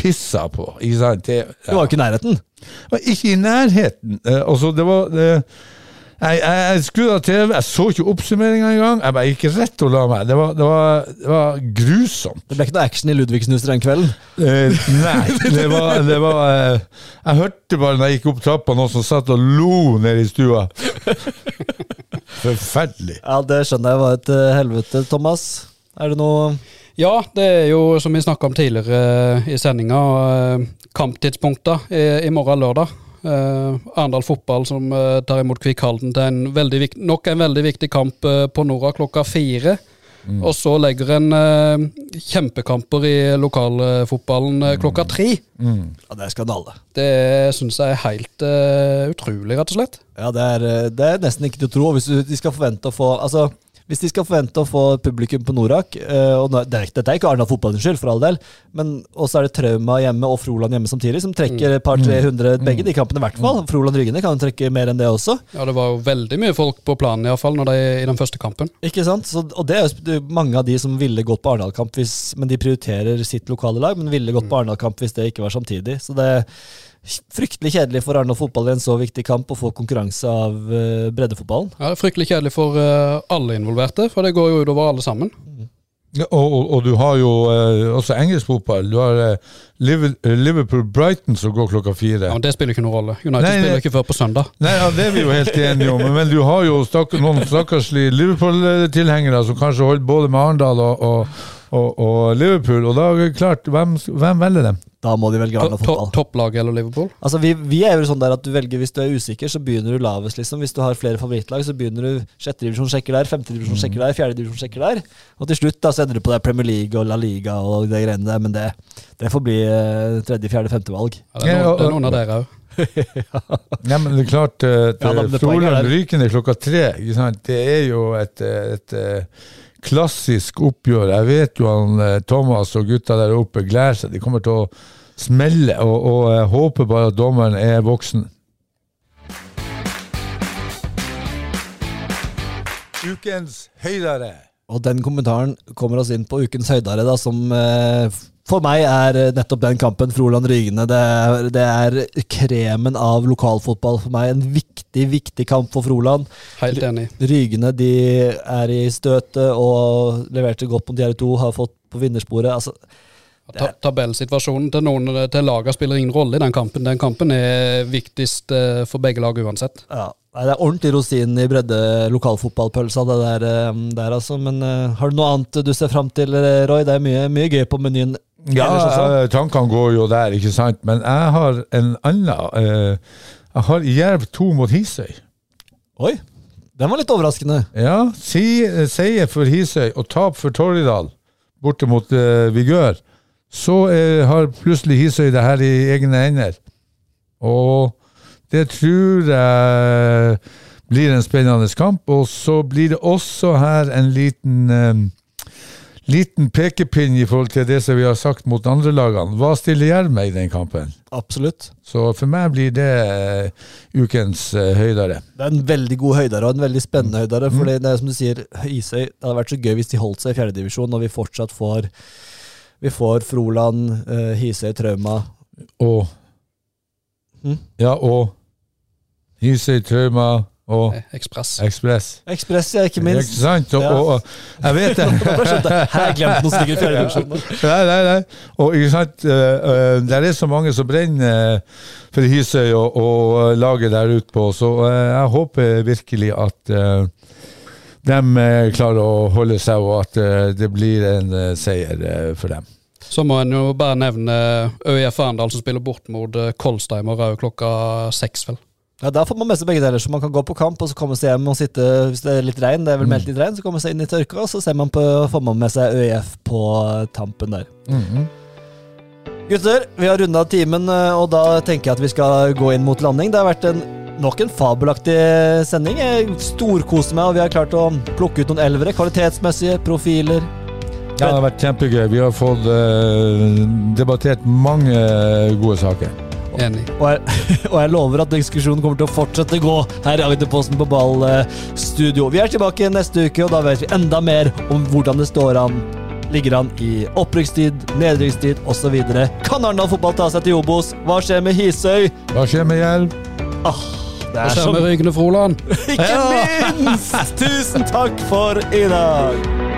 Speaker 3: pissa på. Ikke sant? Det,
Speaker 5: Du var ikke i nærheten.
Speaker 3: ikke i nærheten. Eh, altså, det var det, jeg, jeg, jeg skrudde av TV, jeg så ikke oppsummeringa engang. Jeg bare gikk rett og la meg. Det var, det var, det var grusomt.
Speaker 5: Det ble ikke noe action i Ludvigsenhuset den kvelden.
Speaker 3: Eh, nei, det var, det var eh, Jeg hørte bare når jeg gikk opp trappa, noen som satt og lo nede i stua. Forferdelig.
Speaker 5: Ja, det skjønner jeg var et eh, helvete. Thomas, er det noe
Speaker 6: Ja, det er jo som vi snakka om tidligere eh, i sendinga, eh, kamptidspunkter i, i morgen lørdag. Uh, Arendal fotball som uh, tar imot Kvikk Halden til en veldig vik nok en veldig viktig kamp uh, på Nora klokka fire. Og så legger en uh, kjempekamper i lokalfotballen uh, klokka tre.
Speaker 5: Ja, det er skandale.
Speaker 6: Det syns jeg er helt utrolig, rett og slett.
Speaker 5: Ja, det er, det er nesten ikke til å tro. Hvis du, de skal forvente å få Altså, hvis de skal forvente å få publikum på Norak eh, og Dette er ikke Arendal fotballens skyld, for all del, men også er det Trauma hjemme og Froland hjemme samtidig, som trekker et par-tre hundre begge de kampene, i hvert fall. Froland Ryggene kan trekke mer enn det også.
Speaker 6: Ja, Det var jo veldig mye folk på planen, iallfall i den første kampen.
Speaker 5: Ikke sant? Så, og det er jo mange av de som ville gått på Arendal-kamp, men de prioriterer sitt lokale lag, men ville gått på Arendal-kamp hvis det ikke var samtidig. Så det fryktelig kjedelig for Arendal fotball i en så viktig kamp å få konkurranse av eh, breddefotballen.
Speaker 6: Ja, det er Fryktelig kjedelig for eh, alle involverte, for det går jo utover alle sammen.
Speaker 3: Ja, og, og, og du har jo eh, også engelsk fotball. Du har eh, eh, Liverpool-Brighton som går klokka fire.
Speaker 6: Ja, men Det spiller ikke noen rolle. United
Speaker 3: Nei,
Speaker 6: spiller ikke før på søndag.
Speaker 3: Nei, ja, Det er vi jo helt enige om, men du har jo stakk, noen stakkarslige Liverpool-tilhengere som kanskje holder både med Arendal og, og, og, og Liverpool, og da er det klart, hvem, hvem velger dem?
Speaker 5: Da må de velge Arendal fotball.
Speaker 6: Topplag eller Liverpool?
Speaker 5: Altså, vi, vi er jo sånn der at du velger Hvis du er usikker, så begynner du lavest. liksom Hvis du har flere favorittlag, så begynner du sjette divisjon sjekker der, femte divisjon
Speaker 3: Mm.
Speaker 5: sjekker der, fjerde divisjon sjekker der. Og til slutt da så ender du på det Premier League og La Liga og det greiene der, men det, det får bli eh, tredje, fjerde, femte valg.
Speaker 6: Ja, det, er noen, det er noen av dere òg.
Speaker 3: Nei, men det er klart uh,
Speaker 5: Ja,
Speaker 3: Froland Rykende klokka tre, ikke sant? det er jo et, et, et, eh, klassisk oppgjør. Jeg vet jo han eh, Thomas og gutta der oppe gleder seg. De kommer til å smelle, og, og jeg håper bare at dommeren er voksen. Ukens høydere.
Speaker 5: Og den kommentaren kommer oss inn på ukens høydare, da, som eh, for meg er eh, nettopp den kampen. Froland Rygene. Det er, det er kremen av lokalfotball for meg. En viktig, viktig kamp for Froland.
Speaker 6: Helt enig.
Speaker 5: Rygene de er i støtet og leverte godt mot Gjerde 2, har fått på vinnersporet. Altså,
Speaker 6: Ta tabellsituasjonen til noen til lagene spiller ingen rolle i den kampen. Den kampen er viktigst eh, for begge lag uansett.
Speaker 5: ja, det er ordentlig rosin i bredde lokalfotballpølsa, det der, eh, der altså. Men uh, har du noe annet du ser fram til, eh, Roy? Det er mye, mye gøy på menyen.
Speaker 3: Ja,
Speaker 5: sånn?
Speaker 3: eh, tankene går jo der, ikke sant. Men jeg har en annen. eh, jeg har Jerv 2 mot Hisøy.
Speaker 5: Oi, den var litt overraskende.
Speaker 3: Ja, seier for Hisøy og tap for Torridal borte mot uh, Vigør. Så eh, har plutselig Hisøy det her i egne hender. Og det tror jeg blir en spennende kamp. Og så blir det også her en liten eh, Liten pekepinn i forhold til det som vi har sagt mot andre lagene. Hva stiller Jerv med i den kampen?
Speaker 5: Absolutt.
Speaker 3: Så for meg blir det eh, ukens eh, høydere.
Speaker 5: Det er en veldig god høydare og en veldig spennende høydare. For det er som du sier, Isøy Det hadde vært så gøy hvis de holdt seg i fjerdedivisjon, og vi fortsatt får Vi får Froland, uh, Hisøy, Trauma
Speaker 3: Og
Speaker 5: Mhm.
Speaker 3: Ja, og Hisøy, Trauma og
Speaker 6: Eh, Ekspress.
Speaker 3: Ekspress.
Speaker 5: Ekspress, ja, ikke
Speaker 3: Ikke
Speaker 5: minst.
Speaker 3: sant? Og,
Speaker 5: Ja.
Speaker 3: og, og jeg vet det.
Speaker 5: Jeg. Her glemte noen stykker fjerde fjerdedivisjon.
Speaker 3: Nei, nei, nei. Og ikke sant, uh, uh, det er så mange som brenner uh, for Hisøy og, og laget der ute på, så jeg håper virkelig at de klarer å holde seg, og at det blir en seier for dem.
Speaker 6: Så må en jo bare nevne ØIF Arendal som spiller bort mot eh, og òg klokka seks, vel.
Speaker 5: Ja, Da får man med seg begge deler, så man kan gå på kamp og så komme seg hjem og sitte hvis det er litt regn. Det er vel meldt litt regn, så kommer man seg inn i tørka, og så ser man på, får man med seg ØIF på tampen der.
Speaker 3: Mhm.
Speaker 5: Gutter, vi har runda timen, eh, og da tenker jeg at vi skal gå inn mot landing. Det har vært en, nok en fabelaktig sending. Jeg storkoser meg, og vi har klart å plukke ut noen elvere. Kvalitetsmessige profiler.
Speaker 3: Ja, det har vært kjempegøy. Vi har fått uh, debattert mange gode saker.
Speaker 6: Enig.
Speaker 5: Og jeg, og jeg lover at diskusjonen kommer til å fortsette å gå her i Agderposten på ball eh, studio. Vi er tilbake neste uke, og da vet vi enda mer om hvordan det står an. Ligger an i opprykkstid, nedrykkstid osv. Kan Arendal fotball ta seg til Obos? Hva skjer med Hisøy?
Speaker 3: Hva skjer med Jerv?
Speaker 5: Det
Speaker 6: Og
Speaker 5: er
Speaker 6: Hva
Speaker 5: skjer
Speaker 6: er vi Rygende Froland.
Speaker 5: Ikke minst! Tusen takk for i dag!